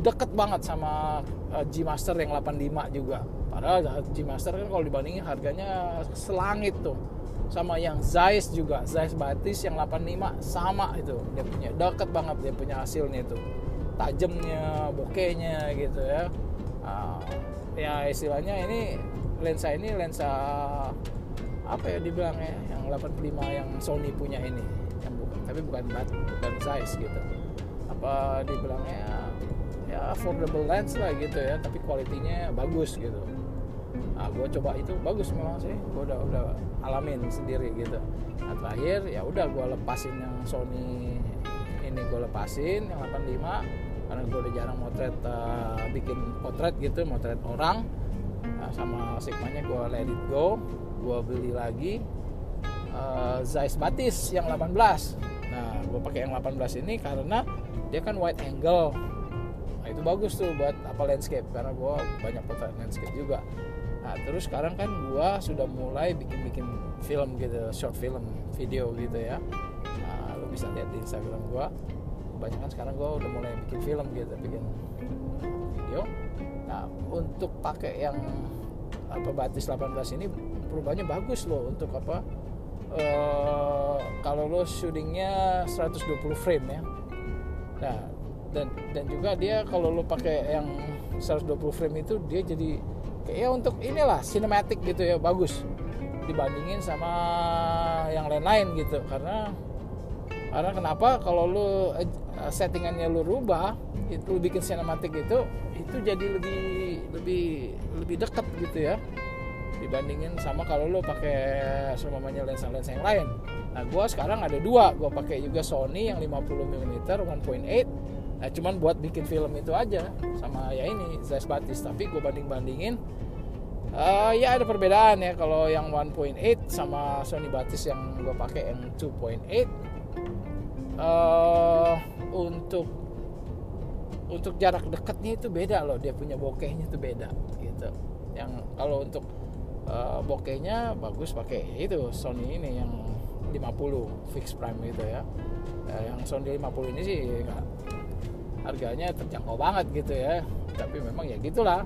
Speaker 1: deket banget sama uh, G Master yang 85 juga. Padahal G Master kan kalau dibandingin harganya selangit tuh sama yang Zeiss juga Zeiss Batis yang 85 sama itu. Dia punya deket banget dia punya hasilnya itu. Tajamnya bokehnya gitu ya. Uh, ya istilahnya ini lensa ini lensa apa ya dibilangnya yang 85 yang Sony punya ini. Yang bukan tapi bukan bat bukan size gitu. Apa dibilangnya ya affordable lens lah gitu ya tapi kualitinya bagus gitu nah gue coba itu bagus memang sih. Gue udah udah alamin sendiri gitu. Nah terakhir ya udah gue lepasin yang Sony ini gue lepasin yang 85 karena gue udah jarang motret uh, bikin potret gitu motret orang. Nah, sama sigmanya gue let it go. Gue beli lagi uh, Zeiss Batis yang 18 nah gue pakai yang 18 ini karena dia kan wide angle. Nah itu bagus tuh buat apa landscape karena gue banyak potret landscape juga nah terus sekarang kan gue sudah mulai bikin-bikin film gitu short film video gitu ya. Nah, lo bisa lihat di Instagram gue kebanyakan sekarang gue udah mulai bikin film gitu bikin video. Nah untuk pakai yang apa batis 18 ini perubahannya bagus loh untuk apa uh, kalau lo syutingnya 120 frame ya. Nah dan dan juga dia kalau lo pakai yang 120 frame itu dia jadi ya untuk inilah sinematik gitu ya bagus dibandingin sama yang lain-lain gitu karena karena kenapa kalau lu eh, settingannya lu rubah itu lu bikin sinematik itu itu jadi lebih lebih lebih dekat gitu ya dibandingin sama kalau lu pakai semuanya lensa-lensa yang lain. Nah, gua sekarang ada dua, gua pakai juga Sony yang 50 mm 1.8. Nah, cuman buat bikin film itu aja sama ya ini Zeiss Batis, tapi gua banding-bandingin uh, ya ada perbedaan ya. Kalau yang 1.8 sama Sony Batis yang gua pakai yang 2.8 uh, untuk untuk jarak dekatnya itu beda loh. Dia punya bokehnya itu beda gitu. Yang kalau untuk uh, bokehnya bagus pakai itu Sony ini yang 50 fix prime gitu ya. Yang Sony 50 ini sih harganya terjangkau banget gitu ya. Tapi memang ya gitulah.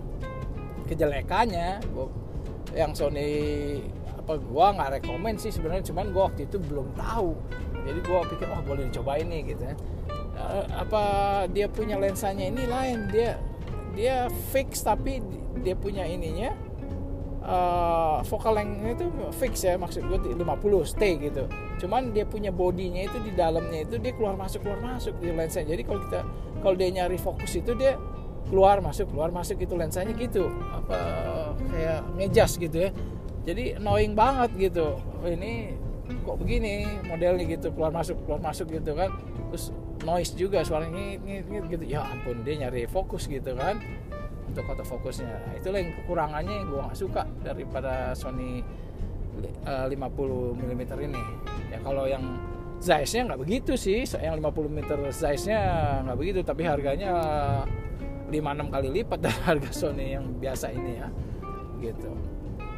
Speaker 1: Kejelekannya yang Sony apa gua nggak rekomend sih sebenarnya. Cuman gua waktu itu belum tahu. Jadi gua pikir oh boleh dicobain nih gitu ya. Eh, apa dia punya lensanya ini lain. Dia dia fix tapi dia punya ininya uh, focal lengthnya itu fix ya maksud gue 50 stay gitu. Cuman dia punya bodinya itu di dalamnya itu dia keluar masuk keluar masuk di lensa. Jadi kalau kita kalau dia nyari fokus itu dia keluar masuk keluar masuk itu lensanya gitu. Apa kayak ngejas gitu ya. Jadi annoying banget gitu. Ini kok begini modelnya gitu keluar masuk keluar masuk gitu kan. Terus noise juga suaranya ngit, gitu. Ya ampun dia nyari fokus gitu kan untuk autofokusnya nah, itulah yang kekurangannya yang gue nggak suka daripada Sony uh, 50 mm ini. Ya kalau yang Zeiss nya nggak begitu sih. Yang 50 mm Zeiss nya nggak begitu tapi harganya 5-6 kali lipat dari harga Sony yang biasa ini ya gitu.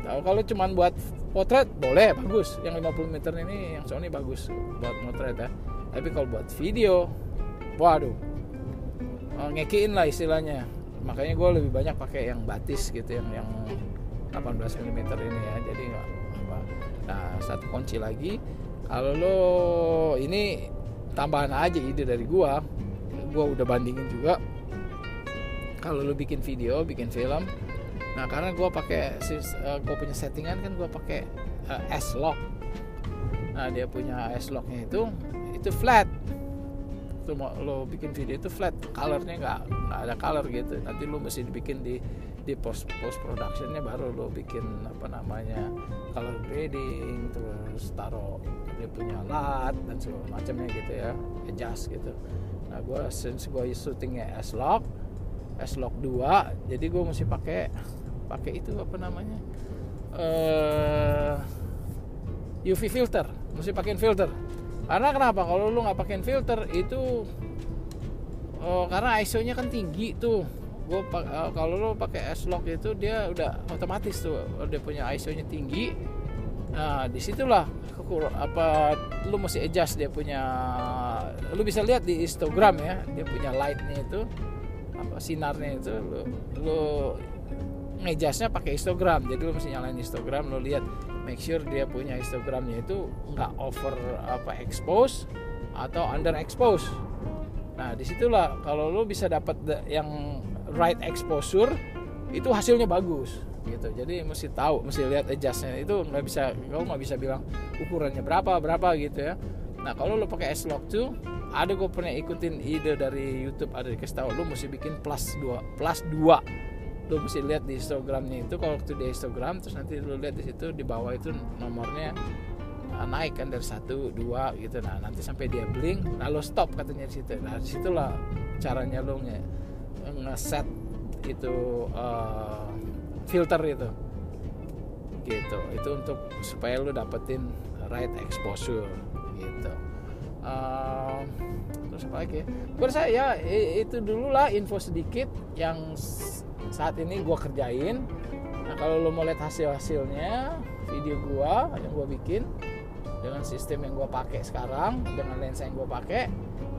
Speaker 1: Nah, kalau cuman buat potret boleh bagus. Yang 50 meter ini yang Sony bagus buat potret ya. Tapi kalau buat video waduh oh, ngekiin lah istilahnya makanya gue lebih banyak pakai yang batis gitu yang yang 18 mm ini ya. Jadi nggak apa nah satu kunci lagi. Kalau lo ini tambahan aja ide dari gue gue udah bandingin juga. Kalau lo bikin video bikin film nah karena gue pakai uh, gue punya settingan kan gue pakai uh, S lock. Nah dia punya S locknya itu itu flat tuh mau lo bikin video itu flat colornya nggak nggak ada color gitu. Nanti lo mesti dibikin di di post post productionnya baru lo bikin apa namanya color grading terus taruh dia punya lat dan segala macamnya gitu ya adjust gitu. Nah gue since gue syutingnya S lock S lock 2 jadi gue mesti pakai pakai itu apa namanya uh, eh, UV filter. Mesti pakai filter karena kenapa? Kalau lu nggak pakai filter itu oh, karena ISO-nya kan tinggi tuh. Gue uh, kalau lu pakai S-Log itu dia udah otomatis tuh dia punya ISO-nya tinggi. Nah di situlah apa lu mesti adjust dia punya lu bisa lihat di Instagram ya dia punya lightnya itu apa sinarnya itu lu, lu ngejasnya pakai Instagram. Jadi lu mesti nyalain Instagram lu lihat make sure dia punya histogramnya itu nggak over apa expose atau under expose nah di situlah kalau lo bisa dapat yang right exposure itu hasilnya bagus gitu. Jadi mesti tahu mesti lihat adjustnya. Itu nggak bisa lo nggak bisa bilang ukurannya berapa berapa gitu ya. Nah kalau lo pakai S-Log 2 ada gue pernah ikutin ide dari YouTube ada dikasih tahu lo mesti bikin plus 2 plus 2 lu mesti lihat di Instagramnya itu kalau waktu di Instagram terus nanti lu lihat di situ di bawah itu nomornya uh, naik kan dari satu dua gitu. Nah nanti sampai dia blink lalu stop katanya di situ. Nah di situlah caranya lu nge ngeset itu uh, filter itu. Gitu. Itu untuk supaya lu dapetin right exposure gitu. Uh, terus apa lagi ya? Saya itu dulu lah info sedikit yang saat ini gue kerjain. Nah kalau lo mau lihat hasil hasilnya video gue yang gue bikin dengan sistem yang gue pakai sekarang dengan lensa yang gue pakai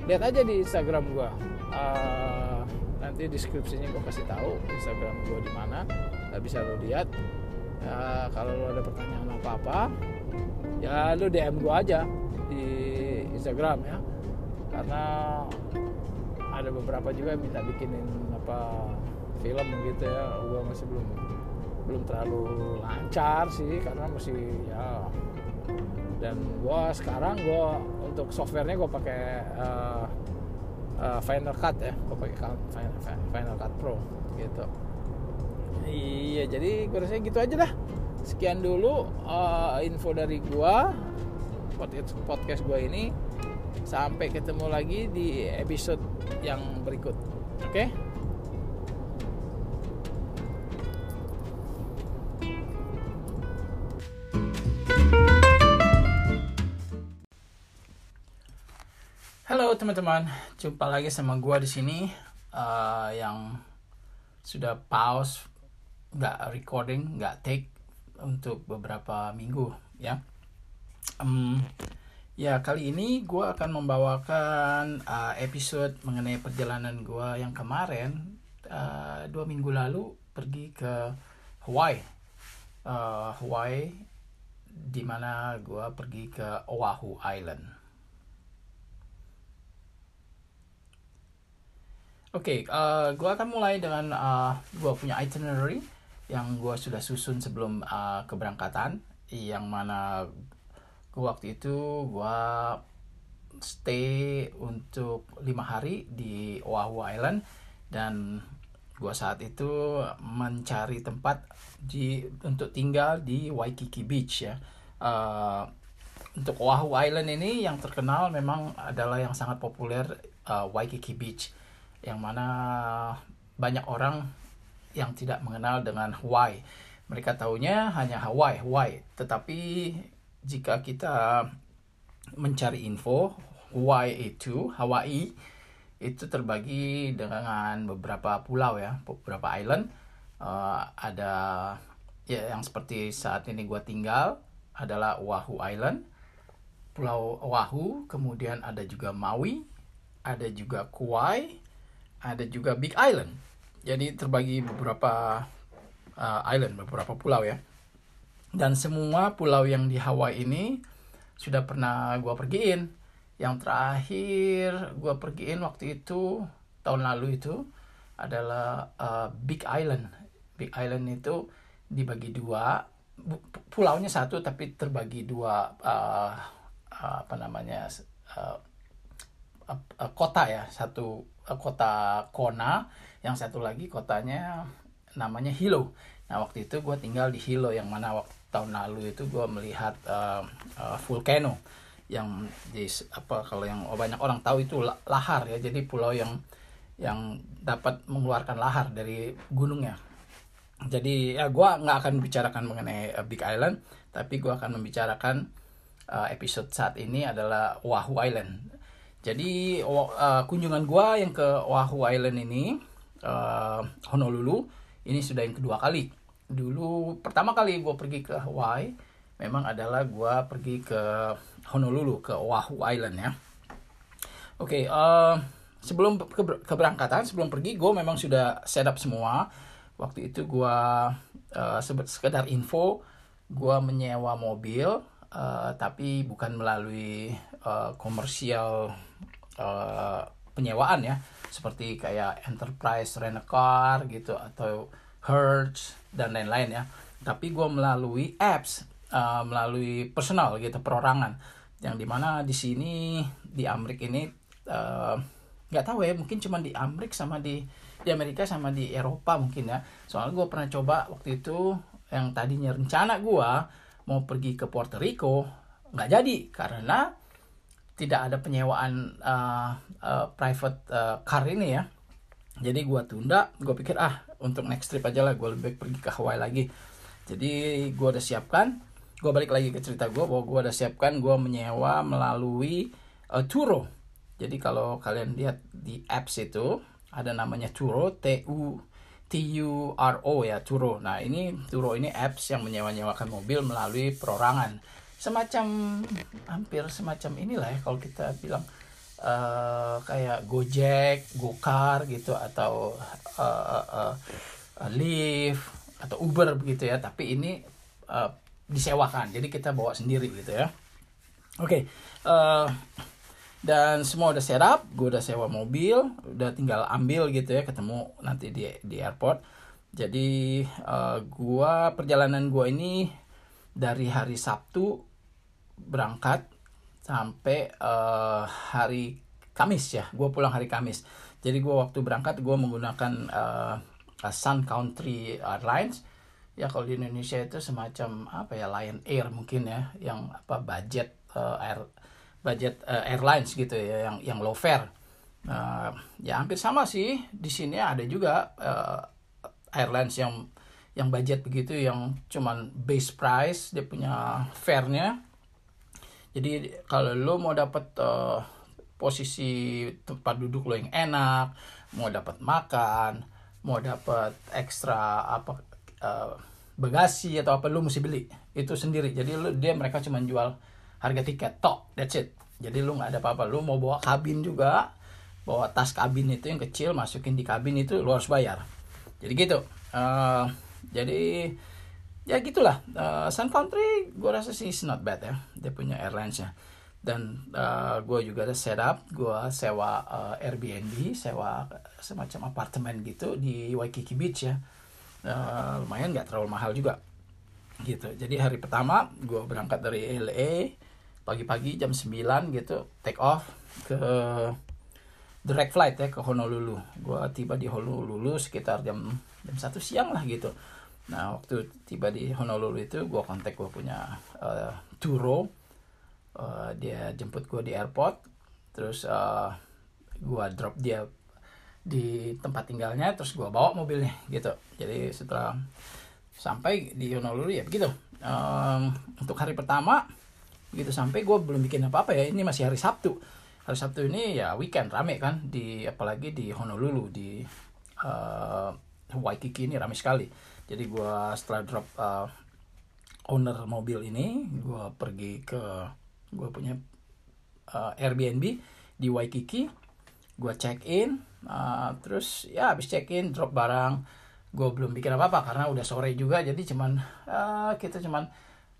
Speaker 1: lihat aja di Instagram gue uh, nanti deskripsinya gue kasih tahu Instagram gue di mana. Bisa lo lihat. Uh, kalau lo ada pertanyaan apa apa ya lo DM gue aja di Instagram ya. Karena ada beberapa juga yang minta bikinin apa film gitu ya gue masih belum belum terlalu lancar sih karena masih ya. Dan gue sekarang gue untuk softwarenya gue pakai uh, uh, Final Cut ya gue pakai Final, Final Cut Pro gitu. Iya jadi gue gitu aja dah. Sekian dulu uh, info dari gue podcast podcast gue ini. Sampai ketemu lagi di episode yang berikut oke? okay? Teman-teman, jumpa lagi sama gua di sini uh, yang sudah pause, nggak recording, nggak take untuk beberapa minggu ya. Um, Ya, kali ini gue akan membawakan uh, episode mengenai perjalanan gue yang kemarin uh, dua minggu lalu pergi ke Hawaii. Uh, Hawaii, di mana gue pergi ke Oahu Island. Oke, okay, uh, gue akan mulai dengan uh, gue punya itinerary yang gue sudah susun sebelum uh, keberangkatan, yang mana gue waktu itu gue stay untuk lima hari di Oahu Island. Dan gue saat itu mencari tempat di untuk tinggal di Waikiki Beach ya. Uh, untuk Oahu Island ini yang terkenal memang adalah yang sangat populer uh, Waikiki Beach yang mana banyak orang yang tidak mengenal dengan Hawaii. Mereka tahunya hanya Hawaii Hawaii. Tetapi jika kita mencari info Hawaii itu Hawaii itu terbagi dengan beberapa pulau ya beberapa island. Uh, ada ya yang seperti saat ini gue tinggal adalah Oahu Island Pulau Oahu. Kemudian ada juga Maui ada juga Kauai ada juga Big Island. Jadi terbagi beberapa uh, island beberapa pulau ya. Dan semua pulau yang di Hawaii ini sudah pernah gue pergiin. Yang terakhir gue pergiin waktu itu tahun lalu itu adalah uh, Big Island. Big Island itu dibagi dua pulaunya satu tapi terbagi dua uh, apa namanya uh, uh, kota ya satu uh, kota Kona. Yang satu lagi kotanya namanya Hilo. Nah waktu itu gue tinggal di Hilo yang mana waktu tahun lalu itu gue melihat uh, uh, volcano yang di apa kalau yang banyak orang tahu itu lahar ya. Jadi pulau yang yang dapat mengeluarkan lahar dari gunungnya. Jadi ya gue nggak akan bicarakan mengenai uh, Big Island tapi gue akan membicarakan uh, episode saat ini adalah Oahu Island jadi uh, kunjungan gue yang ke Oahu Island ini uh, Honolulu ini sudah yang kedua kali. Dulu pertama kali gue pergi ke Hawaii memang adalah gue pergi ke Honolulu ke Oahu Island ya. Oke okay, uh, eh, sebelum keberangkatan sebelum pergi gue memang sudah setup semua. Waktu itu gue uh, sekedar info gue menyewa mobil uh, tapi bukan melalui uh, komersial uh, penyewaan ya. Seperti kayak enterprise rent car gitu atau Hertz dan lain-lain ya. Tapi gue melalui apps uh, melalui personal gitu perorangan. Yang di mana di sini di Amerika ini uh, nggak uh, tahu ya mungkin cuma di Amerika sama di di Amerika sama di Eropa mungkin ya. Soalnya gue pernah coba waktu itu yang tadinya rencana gue mau pergi ke Puerto Rico nggak jadi. Karena tidak ada penyewaan uh, uh, private uh, car ini ya. Jadi gue tunda gue pikir ah untuk next trip aja lah gue lebih baik pergi ke Hawaii lagi. Jadi gue udah siapkan gue balik lagi ke cerita gue bahwa gue udah siapkan gue menyewa melalui uh, Turo. Jadi kalau kalian lihat di apps itu ada namanya Turo T U T U R O ya Turo. Nah ini Turo ini apps yang menyewa-nyewakan mobil melalui perorangan semacam hampir semacam inilah ya kalau kita bilang uh, kayak Gojek, Gokar gitu atau uh, uh, uh, Lyft atau Uber begitu ya. Tapi ini uh, disewakan, jadi kita bawa sendiri gitu ya. Oke, okay, uh, dan semua udah setup, gue udah sewa mobil, udah tinggal ambil gitu ya, ketemu nanti di di airport. Jadi uh, gua perjalanan gua ini dari hari Sabtu berangkat sampai uh, hari Kamis ya. Gue pulang hari Kamis. Jadi gue waktu berangkat gue menggunakan uh, Sun Country Airlines. Ya kalau di Indonesia itu semacam apa ya Lion Air mungkin ya yang apa budget uh, air budget uh, airlines gitu ya yang yang low fare. Uh, ya hampir sama sih. Di sini ada juga uh, airlines yang yang budget begitu yang cuman base price dia punya fare-nya jadi kalau lo mau dapat uh, posisi tempat duduk lo yang enak mau dapat makan mau dapat ekstra apa uh, bagasi atau apa lo mesti beli. Itu sendiri. Jadi lo dia mereka cuma jual harga tiket. Tok that's it. Jadi lu nggak ada apa-apa. Lu mau bawa kabin juga bawa tas kabin itu yang kecil masukin di kabin itu lu harus bayar. Jadi gitu. Uh, jadi ya gitulah. Uh, Sun Country gue rasa sih is not bad ya. Dia punya airlines ya. Dan uh, gue juga ada setup gue sewa uh, Airbnb sewa semacam apartemen gitu di Waikiki Beach ya. Uh, lumayan nggak terlalu mahal juga. Gitu. Jadi hari pertama gue berangkat dari LA pagi-pagi jam 9 gitu take off ke direct flight ya ke Honolulu. Gue tiba di Honolulu sekitar jam jam satu siang lah gitu nah waktu tiba di Honolulu itu gue kontak gue punya uh, Turo. Uh, dia jemput gue di airport. Terus uh, gue drop dia di tempat tinggalnya terus gue bawa mobilnya gitu. Jadi setelah sampai di Honolulu ya begitu. Um, untuk hari pertama begitu sampai gue belum bikin apa apa ya. Ini masih hari Sabtu. Hari Sabtu ini ya weekend rame kan di apalagi di Honolulu di uh, Waikiki ini rame sekali jadi gue setelah drop uh, owner mobil ini gue pergi ke gue punya uh, Airbnb di Waikiki. Gue check in uh, terus ya habis check in drop barang. Gue belum bikin apa apa karena udah sore juga jadi cuman uh, kita cuman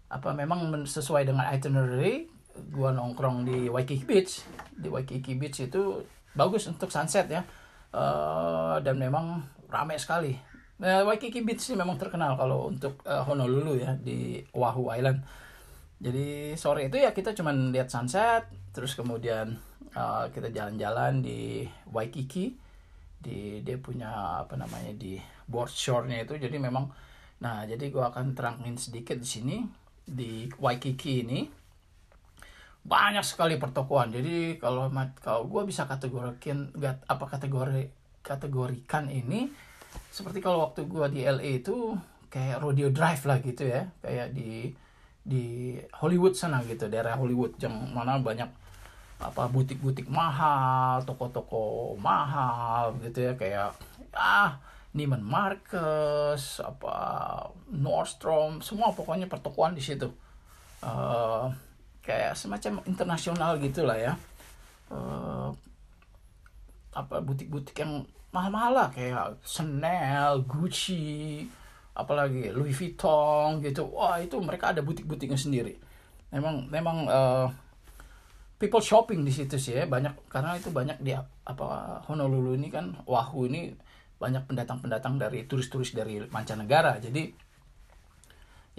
Speaker 1: apa memang sesuai dengan itinerary gue nongkrong di Waikiki Beach. Di Waikiki Beach itu bagus untuk sunset ya. Uh, dan memang ramai sekali Nah, Waikiki Beach sih memang terkenal kalau untuk uh, Honolulu ya di Oahu Island. Jadi sore itu ya kita cuman lihat sunset, terus kemudian uh, kita jalan-jalan di Waikiki, di dia punya apa namanya di board shore-nya itu. Jadi memang, nah jadi gua akan terangin sedikit di sini di Waikiki ini banyak sekali pertokoan. Jadi kalau kalau gua bisa kategorikan apa kategori kategorikan ini seperti kalau waktu gua di LA itu kayak rodeo drive lah gitu ya. Kayak di di Hollywood sana gitu daerah Hollywood yang mana banyak apa butik-butik mahal toko-toko mahal gitu ya. Kayak ah Neiman Marcus apa Nordstrom semua pokoknya pertokoan di situ. Uh, kayak semacam internasional gitulah ya. Uh, apa butik-butik yang mahal-mahal lah kayak Chanel, Gucci, apalagi Louis Vuitton gitu. Wah itu mereka ada butik-butiknya sendiri. Memang memang uh, people shopping di situ sih ya banyak karena itu banyak di apa Honolulu ini kan Oahu ini banyak pendatang-pendatang dari turis-turis dari mancanegara. Jadi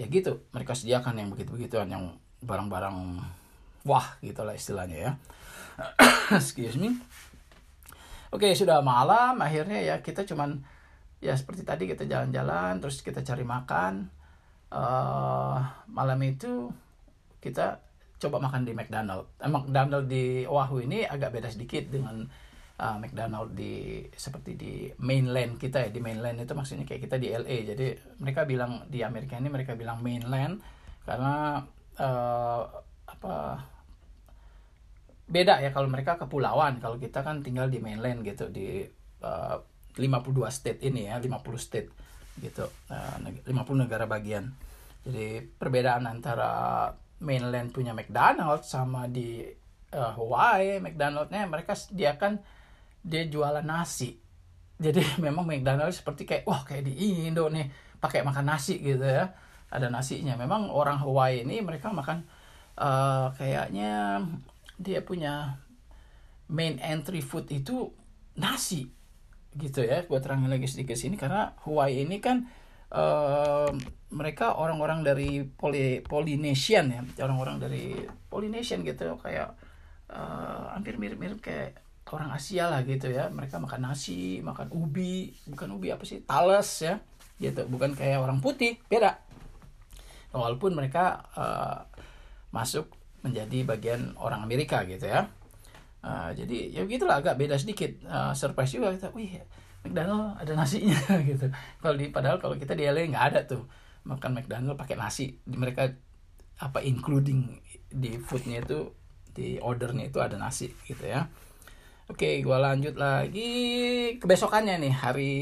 Speaker 1: ya gitu mereka sediakan yang begitu-begituan yang barang-barang wah gitulah istilahnya ya. *coughs* Excuse me. Oke sudah malam akhirnya ya kita cuman ya seperti tadi kita jalan-jalan terus kita cari makan. Uh, malam itu kita coba makan di McDonald. Eh, McDonald di Oahu ini agak beda sedikit dengan uh, McDonald di seperti di mainland kita ya. Di mainland itu maksudnya kayak kita di LA jadi mereka bilang di Amerika ini mereka bilang mainland karena uh, apa beda ya kalau mereka kepulauan. Kalau kita kan tinggal di mainland gitu di uh, 52 state ini ya 50 state gitu uh, 50 negara bagian. Jadi perbedaan antara mainland punya McDonald sama di uh, Hawaii McDonaldnya mereka sediakan dia jualan nasi. Jadi *laughs* memang McDonald seperti kayak wah kayak di Indo nih pakai makan nasi gitu ya. Ada nasinya. Memang orang Hawaii ini mereka makan uh, kayaknya dia punya main entry food itu nasi gitu ya. Gue terangin lagi sedikit sini karena Hawaii ini kan uh, mereka orang-orang dari Poly Polynesian ya. Orang-orang dari Polynesian gitu kayak uh, hampir mirip-mirip kayak orang Asia lah gitu ya. Mereka makan nasi makan ubi bukan ubi apa sih tales ya gitu. Bukan kayak orang putih beda. Walaupun mereka uh, masuk menjadi bagian orang Amerika gitu ya. Uh, jadi ya begitulah agak beda sedikit uh, surprise juga kita, wih McDonald ada nasinya *laughs* gitu. Kalau di padahal kalau kita di LA nggak ada tuh makan McDonald pakai nasi. Mereka apa including di foodnya itu di ordernya itu ada nasi gitu ya. Oke, gua lanjut lagi kebesokannya nih hari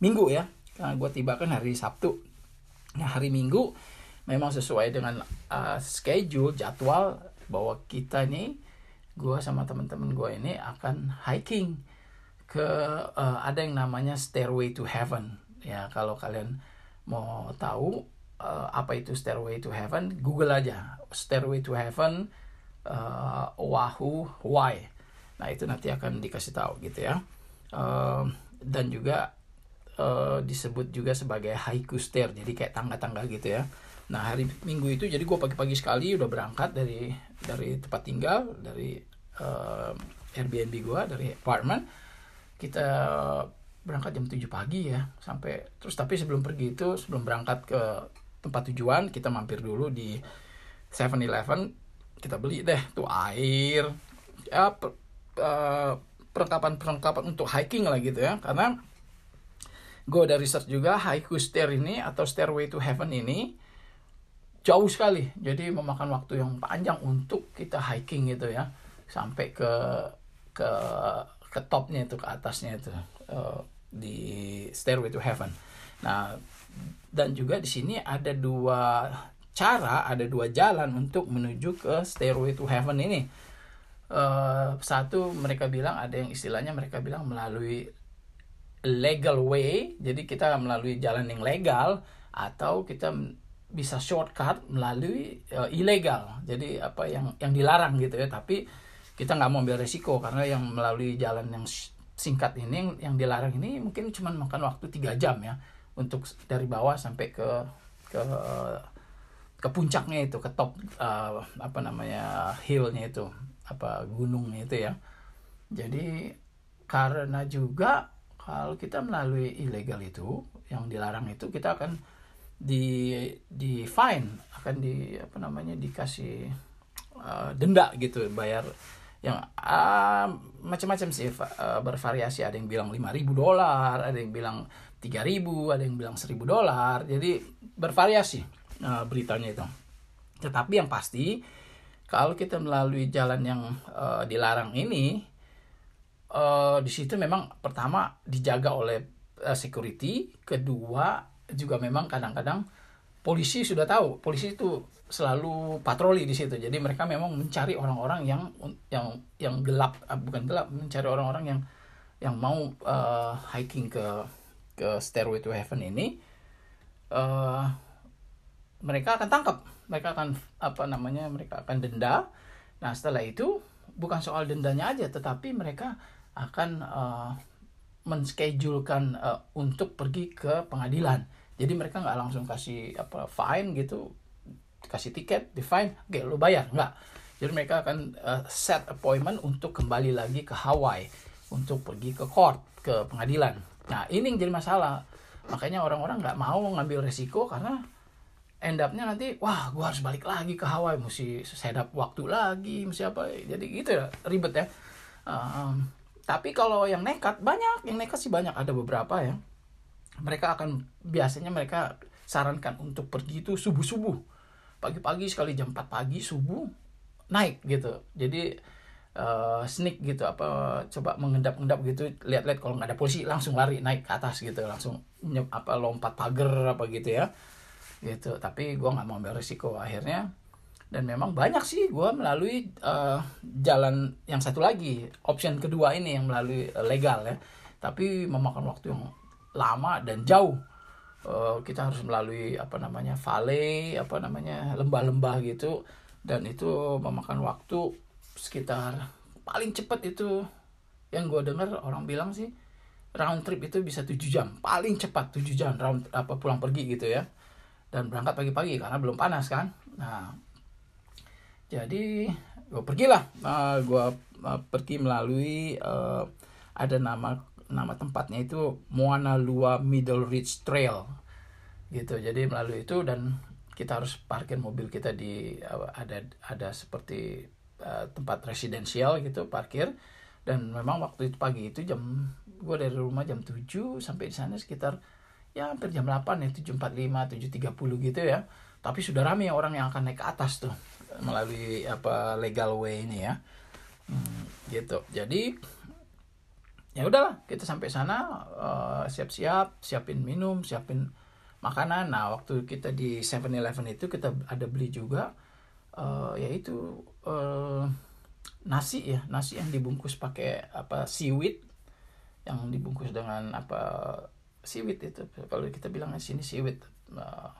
Speaker 1: Minggu ya. Karena gua tiba kan hari Sabtu. Nah hari Minggu memang sesuai dengan uh, schedule jadwal bahwa kita nih gue sama teman-teman gue ini akan hiking ke uh, ada yang namanya Stairway to Heaven. Ya kalau kalian mau tahu uh, apa itu Stairway to Heaven Google aja. Stairway to Heaven uh, Oahu Hawaii. Nah itu nanti akan dikasih tahu gitu ya. Uh, dan juga uh, disebut juga sebagai haiku stair jadi kayak tangga-tangga gitu ya nah hari minggu itu jadi gue pagi-pagi sekali udah berangkat dari dari tempat tinggal dari uh, Airbnb gue dari apartemen kita berangkat jam 7 pagi ya sampai terus tapi sebelum pergi itu sebelum berangkat ke tempat tujuan kita mampir dulu di 7-Eleven kita beli deh tuh air ya per, uh, perlengkapan-perlengkapan untuk hiking lah gitu ya. Karena gue udah research juga haiku stair ini atau stairway to heaven ini jauh sekali. Jadi memakan waktu yang panjang untuk kita hiking gitu ya. Sampai ke ke ke topnya itu ke atasnya itu uh, di stairway to heaven. Nah dan juga di sini ada dua cara ada dua jalan untuk menuju ke stairway to heaven ini. Uh, satu mereka bilang ada yang istilahnya mereka bilang melalui legal way. Jadi kita melalui jalan yang legal atau kita bisa shortcut melalui uh, ilegal jadi apa yang yang dilarang gitu ya. Tapi kita nggak mau ambil resiko karena yang melalui jalan yang singkat ini yang dilarang ini mungkin cuma makan waktu tiga jam ya. Untuk dari bawah sampai ke ke ke puncaknya itu ke top uh, apa namanya hillnya itu apa gunungnya itu ya. Jadi karena juga kalau kita melalui ilegal itu yang dilarang itu kita akan di di fine akan di apa namanya dikasih uh, denda gitu bayar yang uh, macam-macam sih uh, bervariasi. Ada yang bilang 5000 dolar ada yang bilang 3000 ada yang bilang 1000 dolar. Jadi bervariasi uh, beritanya itu. Tetapi yang pasti kalau kita melalui jalan yang uh, dilarang ini uh, di situ memang pertama dijaga oleh uh, security kedua juga memang kadang-kadang polisi sudah tahu polisi itu selalu patroli di situ. Jadi mereka memang mencari orang-orang yang yang yang gelap ah, bukan gelap mencari orang-orang yang yang mau uh, hiking ke ke stairway to heaven ini uh, mereka akan tangkap. Mereka akan apa namanya mereka akan denda. Nah setelah itu bukan soal dendanya aja tetapi mereka akan uh, menschedulekan uh, untuk pergi ke pengadilan jadi mereka nggak langsung kasih apa fine gitu. Kasih tiket di fine oke lo bayar. Nggak. Jadi mereka akan uh, set appointment untuk kembali lagi ke Hawaii untuk pergi ke court ke pengadilan. Nah ini yang jadi masalah. Makanya orang-orang nggak mau ngambil resiko karena end up-nya nanti wah gue harus balik lagi ke Hawaii. Mesti setup waktu lagi mesti apa. Jadi gitu ya ribet ya. Um, tapi kalau yang nekat banyak. Yang nekat sih banyak. Ada beberapa ya mereka akan biasanya mereka sarankan untuk pergi itu subuh subuh pagi-pagi sekali jam 4 pagi subuh naik gitu. Jadi uh, sneak gitu apa coba mengendap-endap gitu lihat-lihat kalau nggak ada polisi langsung lari naik ke atas gitu langsung apa lompat pagar apa gitu ya. Gitu. Tapi gue nggak mau ambil risiko akhirnya. Dan memang banyak sih gue melalui uh, jalan yang satu lagi option kedua ini yang melalui uh, legal ya. Tapi memakan waktu yang lama dan jauh. Uh, kita harus melalui apa namanya valley apa namanya lembah-lembah gitu. Dan itu memakan waktu sekitar paling cepat itu yang gue dengar orang bilang sih round trip itu bisa 7 jam. Paling cepat 7 jam round apa pulang pergi gitu ya. Dan berangkat pagi-pagi karena belum panas kan. Nah jadi gue pergilah. Uh, gue uh, pergi melalui uh, ada nama nama tempatnya itu Moana Lua Middle Ridge Trail. Gitu. Jadi melalui itu dan kita harus parkir mobil kita di ada ada seperti uh, tempat residensial gitu parkir. Dan memang waktu itu pagi itu jam gue dari rumah jam 7 sampai di sana sekitar ya hampir jam 8 ya 7.45 7.30 gitu ya. Tapi sudah ramai orang yang akan naik ke atas tuh melalui apa legal way ini ya. Hmm, gitu. Jadi ya. Udahlah kita sampai sana uh, siap-siap siapin minum siapin makanan. Nah waktu kita di 7-Eleven itu kita ada beli juga uh, yaitu uh, nasi ya nasi yang dibungkus pakai apa seaweed yang dibungkus dengan apa seaweed itu. Kalau kita bilang di sini seaweed uh,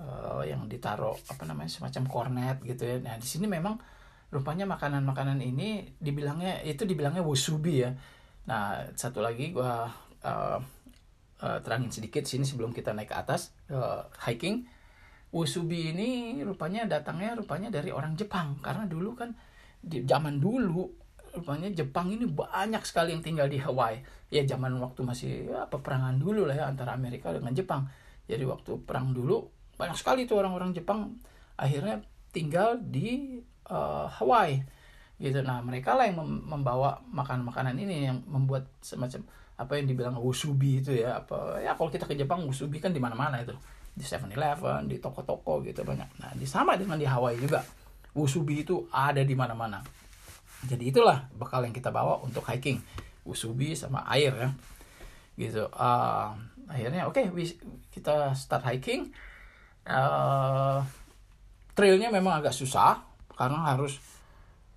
Speaker 1: uh, yang ditaruh apa namanya semacam cornet gitu ya. Nah di sini memang rupanya makanan-makanan ini dibilangnya itu dibilangnya wusubi ya nah satu lagi gua uh, uh, terangin sedikit sini sebelum kita naik ke atas uh, hiking. Usubi ini rupanya datangnya rupanya dari orang Jepang karena dulu kan di zaman dulu rupanya Jepang ini banyak sekali yang tinggal di Hawaii. Ya zaman waktu masih ya, peperangan dulu lah ya antara Amerika dengan Jepang. Jadi waktu perang dulu banyak sekali tuh orang-orang Jepang akhirnya tinggal di uh, Hawaii gitu. Nah mereka lah yang membawa makanan-makanan ini yang membuat semacam apa yang dibilang usubi itu ya apa ya kalau kita ke Jepang usubi kan di mana-mana itu. Di 7-Eleven di toko-toko gitu banyak. Nah di sama dengan di Hawaii juga usubi itu ada di mana-mana. Jadi itulah bekal yang kita bawa untuk hiking. Usubi sama air ya. Gitu. Uh, akhirnya oke okay, kita start hiking. Uh, trailnya memang agak susah karena harus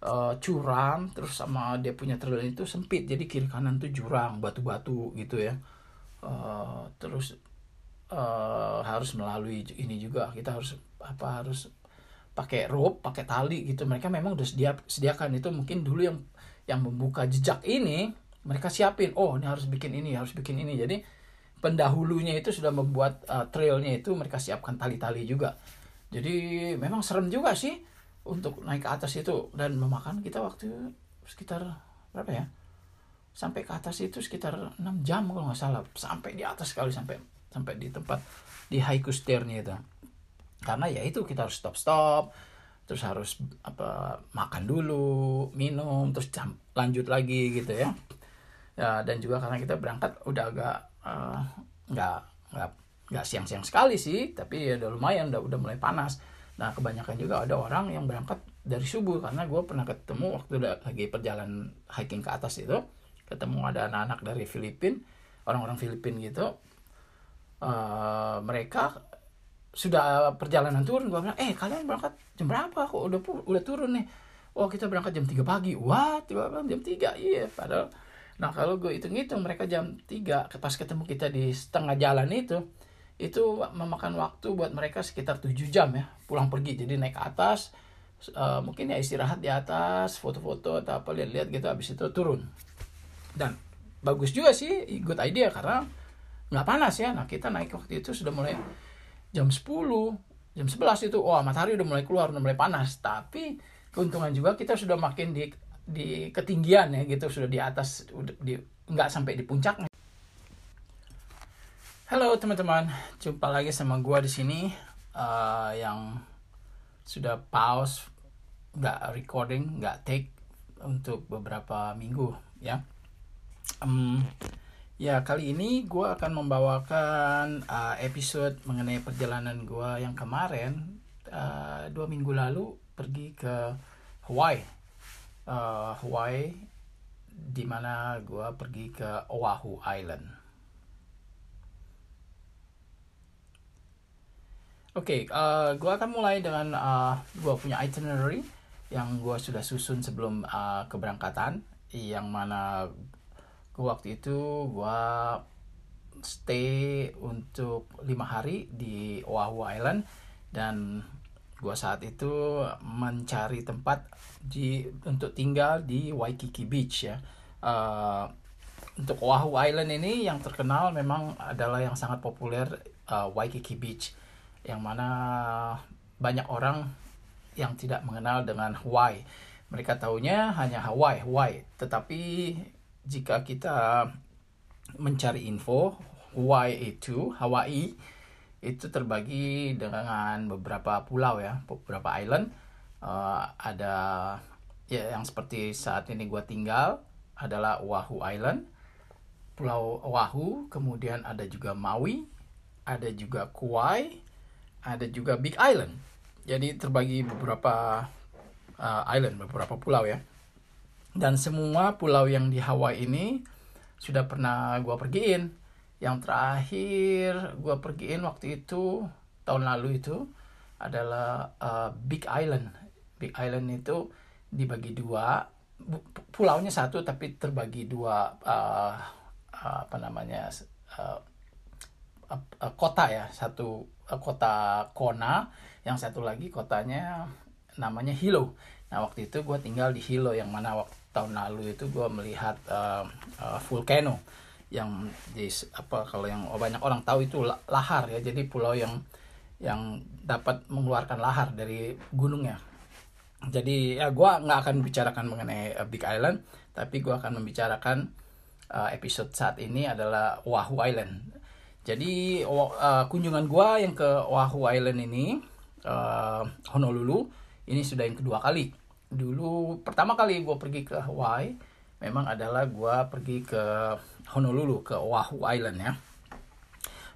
Speaker 1: uh, curam terus sama dia punya trail itu sempit. Jadi kiri kanan tuh jurang batu-batu gitu ya. Uh, terus uh, harus melalui ini juga. Kita harus apa harus pakai rope pakai tali gitu. Mereka memang udah sedia sediakan itu. Mungkin dulu yang yang membuka jejak ini mereka siapin oh ini harus bikin ini harus bikin ini. Jadi pendahulunya itu sudah membuat uh, trailnya itu mereka siapkan tali-tali juga. Jadi memang serem juga sih untuk naik ke atas itu dan memakan kita waktu sekitar berapa ya? Sampai ke atas itu sekitar 6 jam kalau nggak salah. Sampai di atas sekali sampai sampai di tempat di high stairnya itu. Karena ya itu kita harus stop stop terus harus apa makan dulu minum terus jam, lanjut lagi gitu ya. Ya dan juga karena kita berangkat udah agak uh, nggak nggak nggak siang-siang sekali sih tapi ya udah lumayan udah udah mulai panas Nah kebanyakan juga ada orang yang berangkat dari subuh karena gue pernah ketemu waktu lagi perjalanan hiking ke atas itu ketemu ada anak-anak dari Filipina orang-orang Filipina gitu. Uh, mereka sudah perjalanan turun gue bilang eh kalian berangkat jam berapa? Kok udah udah turun nih. Oh kita berangkat jam 3 pagi. Wah tiba tiba jam 3 iya padahal. Nah kalau gue hitung-hitung mereka jam 3 pas ketemu kita di setengah jalan itu itu memakan waktu buat mereka sekitar 7 jam ya pulang pergi. Jadi naik ke atas uh, mungkin ya istirahat di atas foto-foto atau apa lihat-lihat gitu habis itu turun. Dan bagus juga sih good idea karena nggak panas ya. Nah kita naik waktu itu sudah mulai jam 10 jam 11 itu wah matahari udah mulai keluar udah mulai panas. Tapi keuntungan juga kita sudah makin di di ketinggian ya gitu sudah di atas udah di nggak sampai di puncaknya. Halo teman-teman, jumpa lagi sama gua di sini uh, yang sudah pause, nggak recording, nggak take untuk beberapa minggu ya. Um, ya kali ini gua akan membawakan uh, episode mengenai perjalanan gua yang kemarin uh, dua minggu lalu pergi ke Hawaii, uh, Hawaii, di mana gua pergi ke Oahu Island Oke, okay, uh, gue akan mulai dengan uh, gue punya itinerary yang gue sudah susun sebelum uh, keberangkatan, yang mana gue waktu itu gue stay untuk lima hari di Oahu Island. Dan gue saat itu mencari tempat di untuk tinggal di Waikiki Beach ya. Uh, untuk Oahu Island ini yang terkenal memang adalah yang sangat populer uh, Waikiki Beach yang mana banyak orang yang tidak mengenal dengan Hawaii. Mereka tahunya hanya Hawaii, Hawaii. Tetapi jika kita mencari info, Hawaii itu, Hawaii itu terbagi dengan beberapa pulau ya, beberapa island. Uh, ada ya yang seperti saat ini gue tinggal adalah Oahu Island, Pulau Oahu, kemudian ada juga Maui, ada juga Kauai, ada juga Big Island. Jadi terbagi beberapa uh, island, beberapa pulau ya. Dan semua pulau yang di Hawaii ini sudah pernah gua pergiin. yang terakhir gue pergiin waktu itu tahun lalu itu adalah uh, Big Island Big Island itu dibagi dua pulaunya satu tapi terbagi dua uh, uh, apa namanya uh, uh, kota ya satu uh, kota Kona. Yang satu lagi kotanya namanya Hilo. Nah waktu itu gue tinggal di Hilo yang mana waktu tahun lalu itu gue melihat uh, uh, volcano yang di apa kalau yang banyak orang tahu itu lahar ya. Jadi pulau yang yang dapat mengeluarkan lahar dari gunungnya. Jadi ya gue nggak akan bicarakan mengenai uh, Big Island tapi gue akan membicarakan uh, episode saat ini adalah Oahu Island jadi uh, kunjungan gue yang ke Oahu Island ini uh, Honolulu ini sudah yang kedua kali. Dulu pertama kali gue pergi ke Hawaii memang adalah gue pergi ke Honolulu ke Oahu Island ya.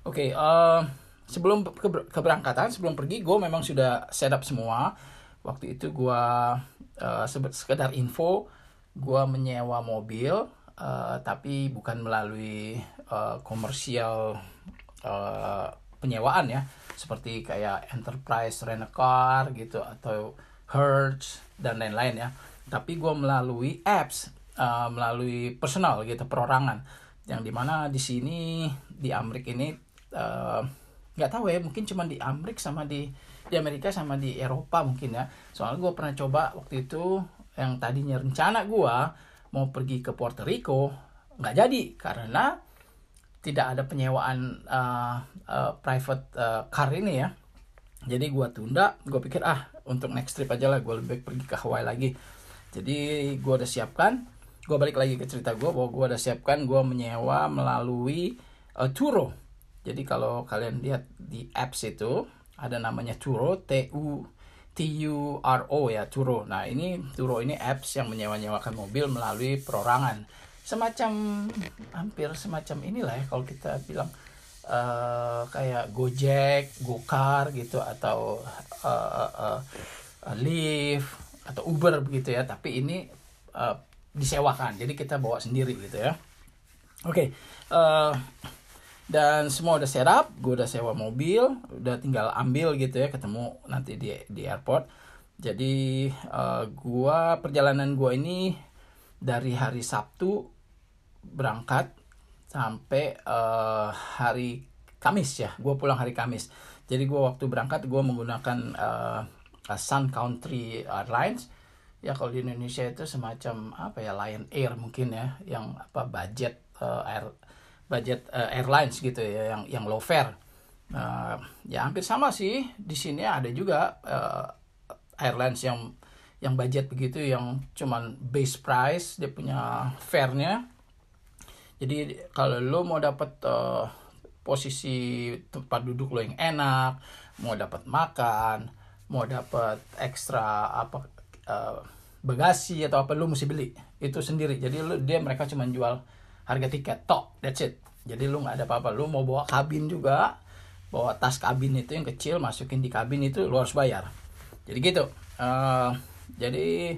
Speaker 1: Oke okay, uh, eh, sebelum keberangkatan sebelum pergi gue memang sudah setup semua. Waktu itu gue uh, sekedar info gue menyewa mobil uh, tapi bukan melalui uh, komersial uh, penyewaan ya. Seperti kayak enterprise rent a car gitu atau Hertz dan lain-lain ya. Tapi gue melalui apps uh, melalui personal gitu perorangan. Yang di mana di sini di Amerika ini uh, nggak uh, tahu ya mungkin cuma di Amerika sama di di Amerika sama di Eropa mungkin ya. Soalnya gue pernah coba waktu itu yang tadinya rencana gue mau pergi ke Puerto Rico nggak jadi. Karena tidak ada penyewaan uh, uh, private uh, car ini ya. Jadi gue tunda gue pikir ah untuk next trip aja lah gue lebih baik pergi ke Hawaii lagi. Jadi gue udah siapkan gue balik lagi ke cerita gue bahwa gue udah siapkan gue menyewa melalui uh, Turo. Jadi kalau kalian lihat di apps itu ada namanya Turo T U T U R O ya Turo. Nah ini Turo ini apps yang menyewa-nyewakan mobil melalui perorangan semacam hampir semacam inilah ya kalau kita bilang uh, kayak Gojek, Gokar gitu atau uh, uh, uh, Lyft atau Uber begitu ya. Tapi ini uh, disewakan, jadi kita bawa sendiri gitu ya. Oke, okay, uh, dan semua udah setup, gue udah sewa mobil, udah tinggal ambil gitu ya, ketemu nanti di di airport. Jadi uh, gua perjalanan gua ini dari hari Sabtu berangkat sampai uh, hari Kamis ya. Gue pulang hari Kamis. Jadi gue waktu berangkat gue menggunakan uh, Sun Country Airlines. Ya kalau di Indonesia itu semacam apa ya Lion Air mungkin ya yang apa budget uh, air budget uh, airlines gitu ya yang yang low fare. Uh, ya hampir sama sih. Di sini ada juga uh, airlines yang yang budget begitu yang cuman base price dia punya fare-nya jadi kalau lo mau dapat uh, posisi tempat duduk lo yang enak mau dapat makan mau dapat ekstra apa uh, bagasi atau apa lo mesti beli. Itu sendiri. Jadi lo dia mereka cuma jual harga tiket. Tok that's it. Jadi lo nggak ada apa-apa. Lo mau bawa kabin juga bawa tas kabin itu yang kecil masukin di kabin itu lo harus bayar. Jadi gitu. Uh, jadi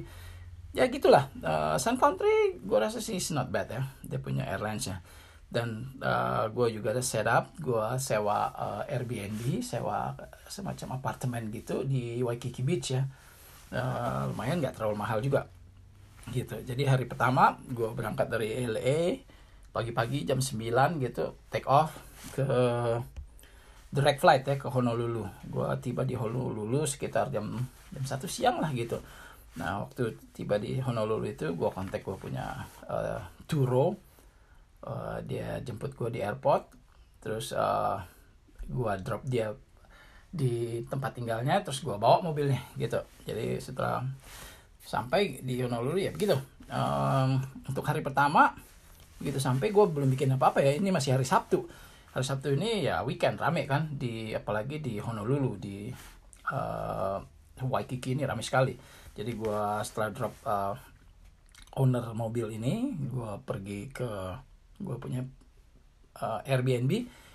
Speaker 1: ya gitulah. Uh, Sun Country gue rasa sih is not bad ya dia punya airlinesnya dan uh, gue juga ada setup gue sewa uh, Airbnb sewa semacam apartemen gitu di Waikiki Beach ya. Uh, lumayan nggak terlalu mahal juga. Gitu. Jadi hari pertama gue berangkat dari LA pagi-pagi jam 9 gitu take off ke direct flight ya ke Honolulu. Gue tiba di Honolulu sekitar jam jam satu siang lah gitu Nah waktu tiba di Honolulu itu gue kontak gue punya uh, Turo. Uh, dia jemput gue di airport. Terus uh, eh, gue drop dia di tempat tinggalnya terus gue bawa mobilnya gitu. Jadi setelah sampai di Honolulu ya begitu. Um, untuk hari pertama begitu sampai gue belum bikin apa apa ya. Ini masih hari Sabtu. Hari Sabtu ini ya weekend rame kan di apalagi di Honolulu di uh, Waikiki ini rame sekali jadi gue setelah drop uh, owner mobil ini gue pergi ke gue punya uh, Airbnb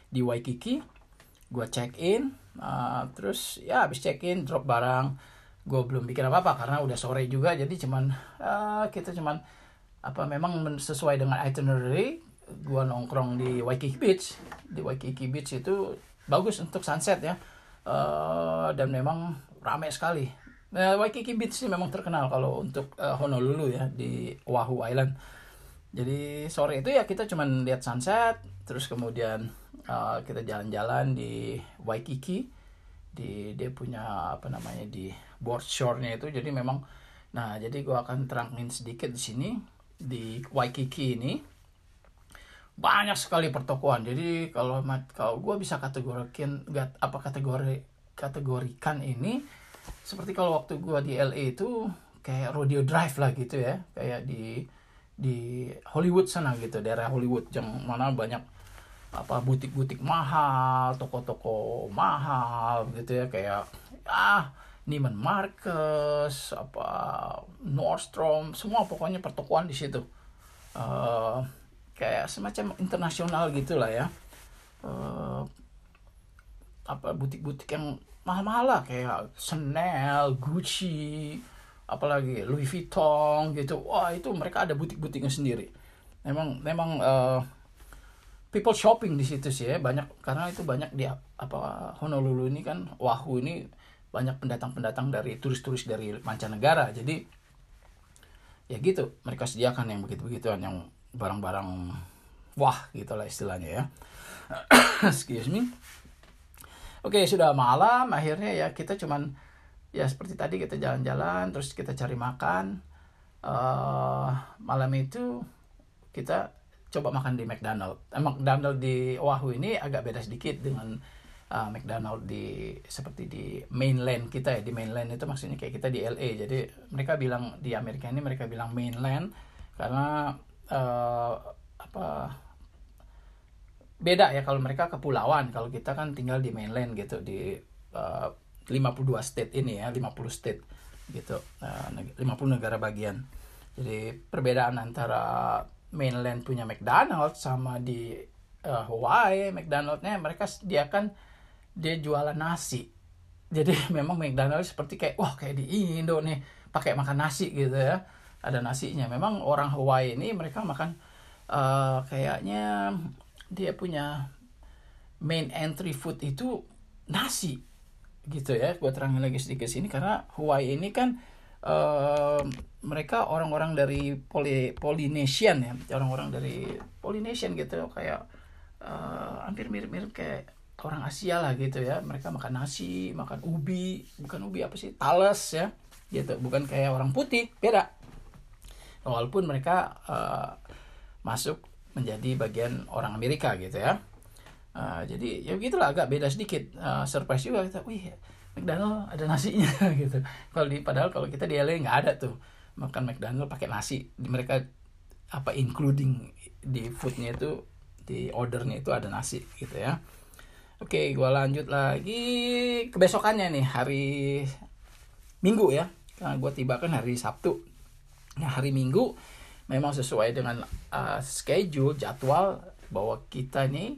Speaker 1: di Waikiki. Gue check in uh, terus ya habis check in drop barang. Gue belum bikin apa apa karena udah sore juga. Jadi cuman uh, kita cuman apa memang sesuai dengan itinerary gua nongkrong di Waikiki Beach. Di Waikiki Beach itu bagus untuk sunset ya. Uh, dan memang ramai sekali nah, Waikiki Beach sih memang terkenal kalau untuk uh, Honolulu ya di Oahu Island. Jadi sore itu ya kita cuman lihat sunset terus kemudian uh, kita jalan-jalan di Waikiki di dia punya apa namanya di board shore-nya itu. Jadi memang nah jadi gua akan terangin sedikit di sini di Waikiki ini. Banyak sekali pertokoan jadi kalau kalau gue bisa kategorikan apa kategori kategorikan ini seperti kalau waktu gue di LA itu kayak rodeo drive lah gitu ya. Kayak di di Hollywood sana gitu daerah Hollywood yang mana banyak apa butik-butik mahal toko-toko mahal gitu ya. Kayak ah Neiman Marcus apa Nordstrom semua pokoknya pertokoan di situ. Uh, kayak semacam internasional gitulah ya. Uh, apa butik-butik yang mahal-mahal lah kayak Chanel, Gucci, apalagi Louis Vuitton gitu. Wah itu mereka ada butik-butiknya sendiri. Memang memang uh, people shopping di situ sih ya banyak karena itu banyak di apa Honolulu ini kan Oahu ini banyak pendatang-pendatang dari turis-turis dari mancanegara. Jadi ya gitu mereka sediakan yang begitu-begituan yang barang-barang wah gitulah istilahnya ya *coughs* excuse me oke sudah malam akhirnya ya kita cuman ya seperti tadi kita jalan-jalan terus kita cari makan. Uh, malam itu kita coba makan di McDonald. Eh, McDonald di Oahu ini agak beda sedikit dengan uh, McDonald di seperti di mainland kita ya. Di mainland itu maksudnya kayak kita di LA jadi mereka bilang di Amerika ini mereka bilang mainland karena uh, apa beda ya kalau mereka kepulauan. Kalau kita kan tinggal di mainland gitu di uh, 52 state ini ya 50 state gitu. Uh, 50 negara bagian. Jadi perbedaan antara mainland punya McDonald sama di uh, Hawaii McDonaldnya mereka sediakan dia jualan nasi. Jadi *laughs* memang McDonald seperti kayak wah kayak di Indo nih pakai makan nasi gitu ya. Ada nasinya. Memang orang Hawaii ini mereka makan uh, kayaknya dia punya main entry food itu nasi gitu ya. Gue terangin lagi sedikit sini karena Hawaii ini kan uh, mereka orang-orang dari Poly Polynesian ya. Orang-orang dari Polynesian gitu kayak uh, hampir mirip-mirip kayak orang Asia lah gitu ya. Mereka makan nasi makan ubi bukan ubi apa sih talas ya gitu. Bukan kayak orang putih beda. Walaupun mereka uh, masuk menjadi bagian orang Amerika gitu ya. Uh, jadi ya begitulah agak beda sedikit. Uh, surprise juga kita wih McDonald ada nasinya *laughs* gitu. Kalau di padahal kalau kita di LA nggak ada tuh makan McDonald pakai nasi. Mereka apa including di foodnya itu di ordernya itu ada nasi gitu ya. Oke gue lanjut lagi kebesokannya nih hari Minggu ya. Karena gue tiba kan hari Sabtu. Nah hari Minggu memang sesuai dengan uh, schedule jadwal bahwa kita nih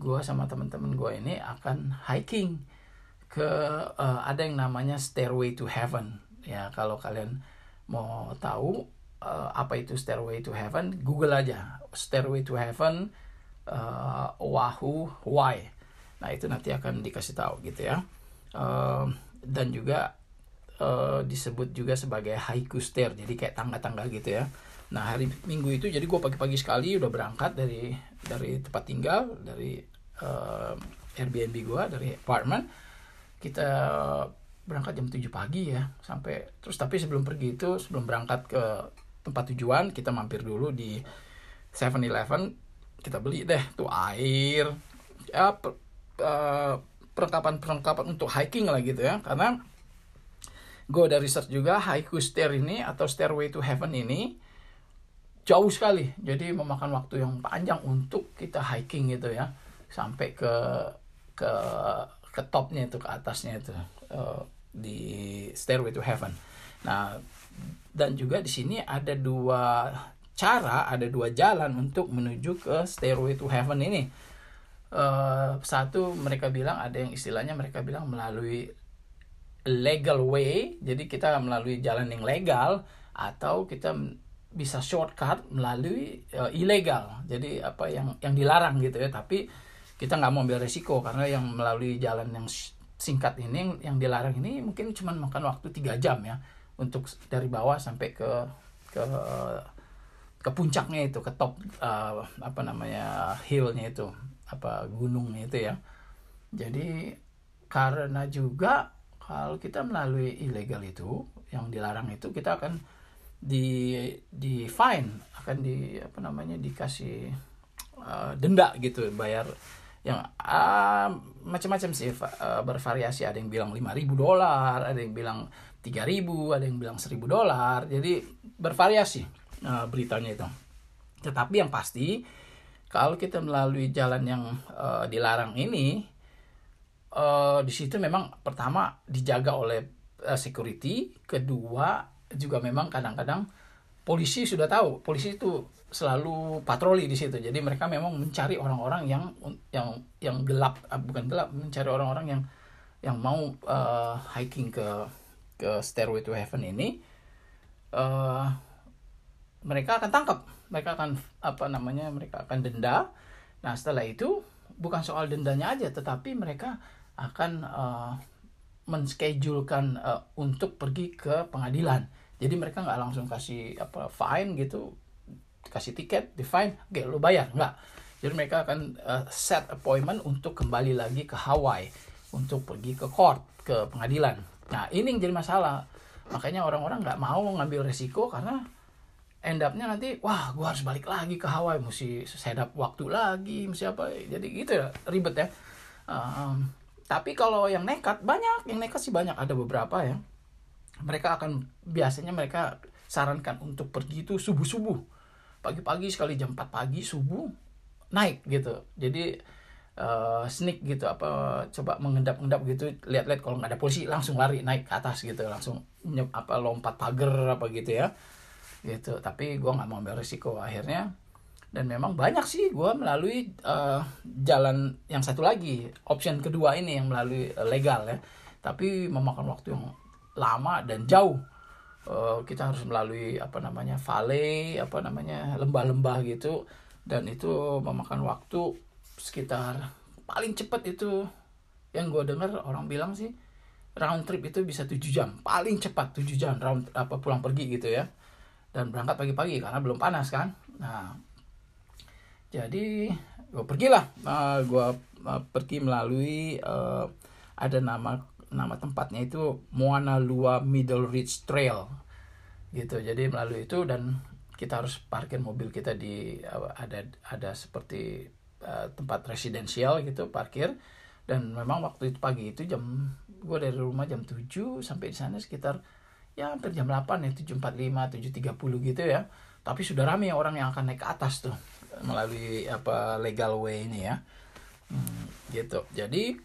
Speaker 1: gue sama teman-teman gue ini akan hiking ke uh, ada yang namanya Stairway to Heaven. Ya kalau kalian mau tahu uh, apa itu Stairway to Heaven Google aja. Stairway to Heaven uh, Oahu Hawaii. Nah itu nanti akan dikasih tahu gitu ya. Uh, dan juga uh, disebut juga sebagai haiku stair jadi kayak tangga-tangga gitu ya nah hari minggu itu jadi gue pagi-pagi sekali udah berangkat dari dari tempat tinggal dari uh, Airbnb gue dari apartemen kita berangkat jam 7 pagi ya sampai terus tapi sebelum pergi itu sebelum berangkat ke tempat tujuan kita mampir dulu di 7-Eleven kita beli deh tuh air ya per, uh, perlengkapan-perlengkapan untuk hiking lah gitu ya. Karena gue udah research juga haiku stair ini atau stairway to heaven ini jauh sekali. Jadi memakan waktu yang panjang untuk kita hiking gitu ya. Sampai ke ke ke topnya itu ke atasnya itu uh, di stairway to heaven. Nah dan juga di sini ada dua cara ada dua jalan untuk menuju ke stairway to heaven ini. Uh, satu mereka bilang ada yang istilahnya mereka bilang melalui legal way. Jadi kita melalui jalan yang legal atau kita bisa shortcut melalui uh, ilegal jadi apa yang yang dilarang gitu ya. Tapi kita nggak mau ambil resiko karena yang melalui jalan yang singkat ini yang dilarang ini mungkin cuma makan waktu tiga jam ya untuk dari bawah sampai ke ke ke puncaknya itu ke top uh, apa namanya hillnya itu apa gunungnya itu ya. Jadi karena juga kalau kita melalui ilegal itu yang dilarang itu kita akan di di fine akan di apa namanya dikasih uh, denda gitu bayar yang uh, macam-macam sih uh, bervariasi. Ada yang bilang 5000 dolar ada yang bilang 3000 ada yang bilang 1000 dolar. Jadi bervariasi uh, beritanya itu. Tetapi yang pasti kalau kita melalui jalan yang uh, dilarang ini uh, di situ memang pertama dijaga oleh uh, security, kedua juga memang kadang-kadang polisi sudah tahu, polisi itu selalu patroli di situ. Jadi mereka memang mencari orang-orang yang yang yang gelap, uh, bukan gelap, mencari orang-orang yang yang mau uh, hiking ke ke Stairway to Heaven ini. Uh, mereka akan tangkap, mereka akan apa namanya, mereka akan denda. Nah setelah itu bukan soal dendanya aja, tetapi mereka akan uh, menschedulekan uh, untuk pergi ke pengadilan. Jadi mereka nggak langsung kasih apa fine gitu, kasih tiket, di fine, oke lu bayar nggak. Jadi mereka akan uh, set appointment untuk kembali lagi ke Hawaii untuk pergi ke court ke pengadilan. Nah ini yang jadi masalah. Makanya orang-orang nggak mau ngambil resiko karena end up-nya nanti wah gue harus balik lagi ke Hawaii mesti set up waktu lagi mesti apa jadi gitu ya ribet ya um, tapi kalau yang nekat banyak, yang nekat sih banyak ada beberapa ya. Mereka akan biasanya mereka sarankan untuk pergi itu subuh-subuh. Pagi-pagi sekali jam 4 pagi subuh naik gitu. Jadi uh, sneak gitu apa coba mengendap-endap gitu lihat-lihat kalau nggak ada polisi langsung lari naik ke atas gitu. Langsung nyep, apa lompat pagar apa gitu ya. Gitu. Tapi gue nggak mau ambil risiko. Akhirnya dan memang banyak sih gue melalui uh, jalan yang satu lagi. Option kedua ini yang melalui uh, legal ya. Tapi memakan waktu yang lama dan jauh. Uh, kita harus melalui apa namanya valley apa namanya lembah-lembah gitu. Dan itu memakan waktu sekitar paling cepat itu yang gue dengar orang bilang sih round trip itu bisa 7 jam. Paling cepat 7 jam round apa pulang pergi gitu ya. Dan berangkat pagi-pagi karena belum panas kan. Nah jadi gue pergilah. Uh, gue uh, pergi melalui uh, ada nama nama tempatnya itu Moana Lua Middle Ridge Trail. Gitu. Jadi melalui itu dan kita harus parkir mobil kita di ada ada seperti uh, tempat residensial gitu parkir. Dan memang waktu itu pagi itu jam gue dari rumah jam 7 sampai di sana sekitar ya hampir jam 8 ya 7.45 7.30 gitu ya. Tapi sudah ramai orang yang akan naik ke atas tuh melalui apa legal way ini ya. Hmm, gitu. Jadi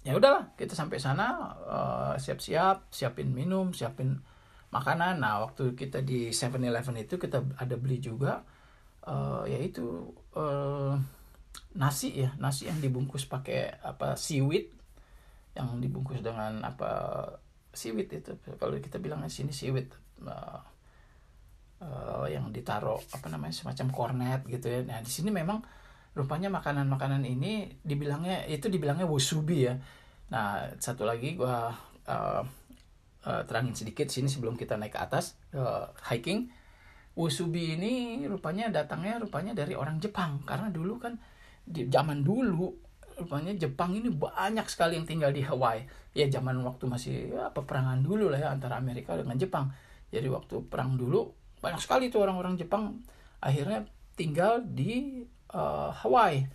Speaker 1: ya udahlah kita sampai sana uh, siap-siap siapin minum siapin makanan nah waktu kita di 7-Eleven itu kita ada beli juga uh, yaitu uh, nasi ya nasi yang dibungkus pakai apa seaweed yang dibungkus dengan apa seaweed itu kalau kita bilang di sini seaweed uh, uh, yang ditaruh apa namanya semacam kornet gitu ya. Nah di sini memang rupanya makanan-makanan ini dibilangnya itu dibilangnya wasubi ya. Nah satu lagi gua uh, uh, terangin sedikit sini sebelum kita naik ke atas uh, hiking. Wasubi ini rupanya datangnya rupanya dari orang Jepang karena dulu kan di zaman dulu rupanya Jepang ini banyak sekali yang tinggal di Hawaii ya zaman waktu masih ya, peperangan dulu lah ya antara Amerika dengan Jepang jadi waktu perang dulu banyak sekali tuh orang-orang Jepang akhirnya tinggal di uh, Hawaii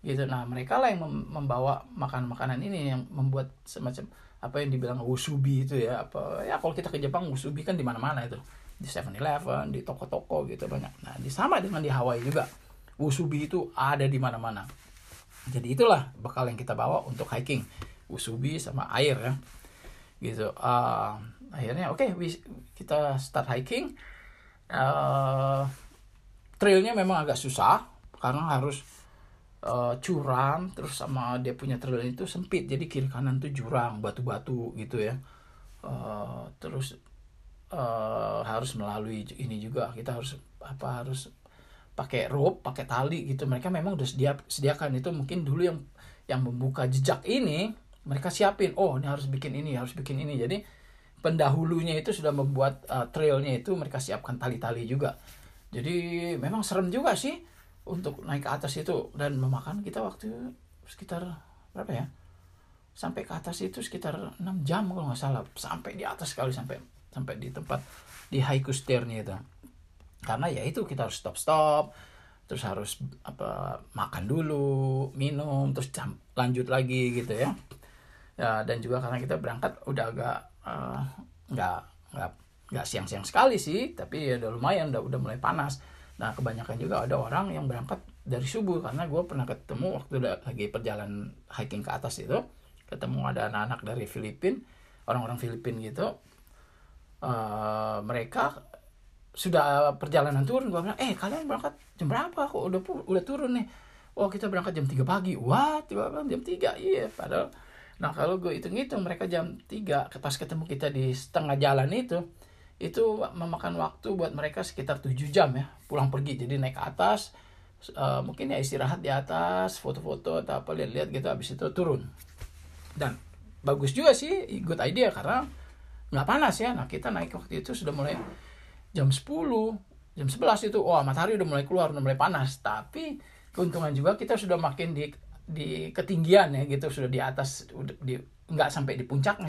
Speaker 1: gitu. Nah mereka lah yang membawa makan-makanan ini yang membuat semacam apa yang dibilang wusubi itu ya apa ya kalau kita ke Jepang wusubi kan di mana-mana itu. Di 7-Eleven di toko-toko gitu banyak. Nah di sama dengan di Hawaii juga wusubi itu ada di mana-mana. Jadi itulah bekal yang kita bawa untuk hiking. Wusubi sama air ya. Gitu. Uh, akhirnya oke okay, kita start hiking. Uh, trailnya memang agak susah karena harus uh, curam terus sama dia punya trail itu sempit. Jadi kiri kanan tuh jurang batu-batu gitu ya. Uh, terus uh, harus melalui ini juga. Kita harus apa harus pakai rope pakai tali gitu. Mereka memang udah sedia sediakan. Itu mungkin dulu yang yang membuka jejak ini mereka siapin oh ini harus bikin ini harus bikin ini. Jadi pendahulunya itu sudah membuat uh, trailnya itu mereka siapkan tali-tali juga. Jadi memang serem juga sih untuk naik ke atas itu dan memakan kita waktu sekitar berapa ya? Sampai ke atas itu sekitar 6 jam kalau nggak salah. Sampai di atas sekali sampai sampai di tempat di haiku stairnya itu. Karena ya itu kita harus stop stop terus harus apa makan dulu minum terus jam, lanjut lagi gitu ya. Ya dan juga karena kita berangkat udah agak uh, nggak nggak nggak siang-siang sekali sih tapi ya udah lumayan udah udah mulai panas nah kebanyakan juga ada orang yang berangkat dari subuh karena gue pernah ketemu waktu lagi perjalanan hiking ke atas itu ketemu ada anak-anak dari Filipina orang-orang Filipina gitu. Uh, mereka sudah perjalanan turun gue bilang eh kalian berangkat jam berapa? Kok udah udah turun nih. Oh kita berangkat jam 3 pagi. Wah tiba tiba jam 3 iya padahal nah kalau gue hitung-hitung mereka jam 3 pas ketemu kita di setengah jalan itu itu memakan waktu buat mereka sekitar 7 jam ya pulang pergi. Jadi naik ke atas uh, mungkin ya istirahat di atas foto-foto atau apa lihat-lihat gitu habis itu turun. Dan bagus juga sih good idea karena nggak panas ya. Nah kita naik waktu itu sudah mulai jam 10 jam 11 itu wah matahari udah mulai keluar udah mulai panas. Tapi keuntungan juga kita sudah makin di di ketinggian ya gitu sudah di atas udah di nggak sampai di puncaknya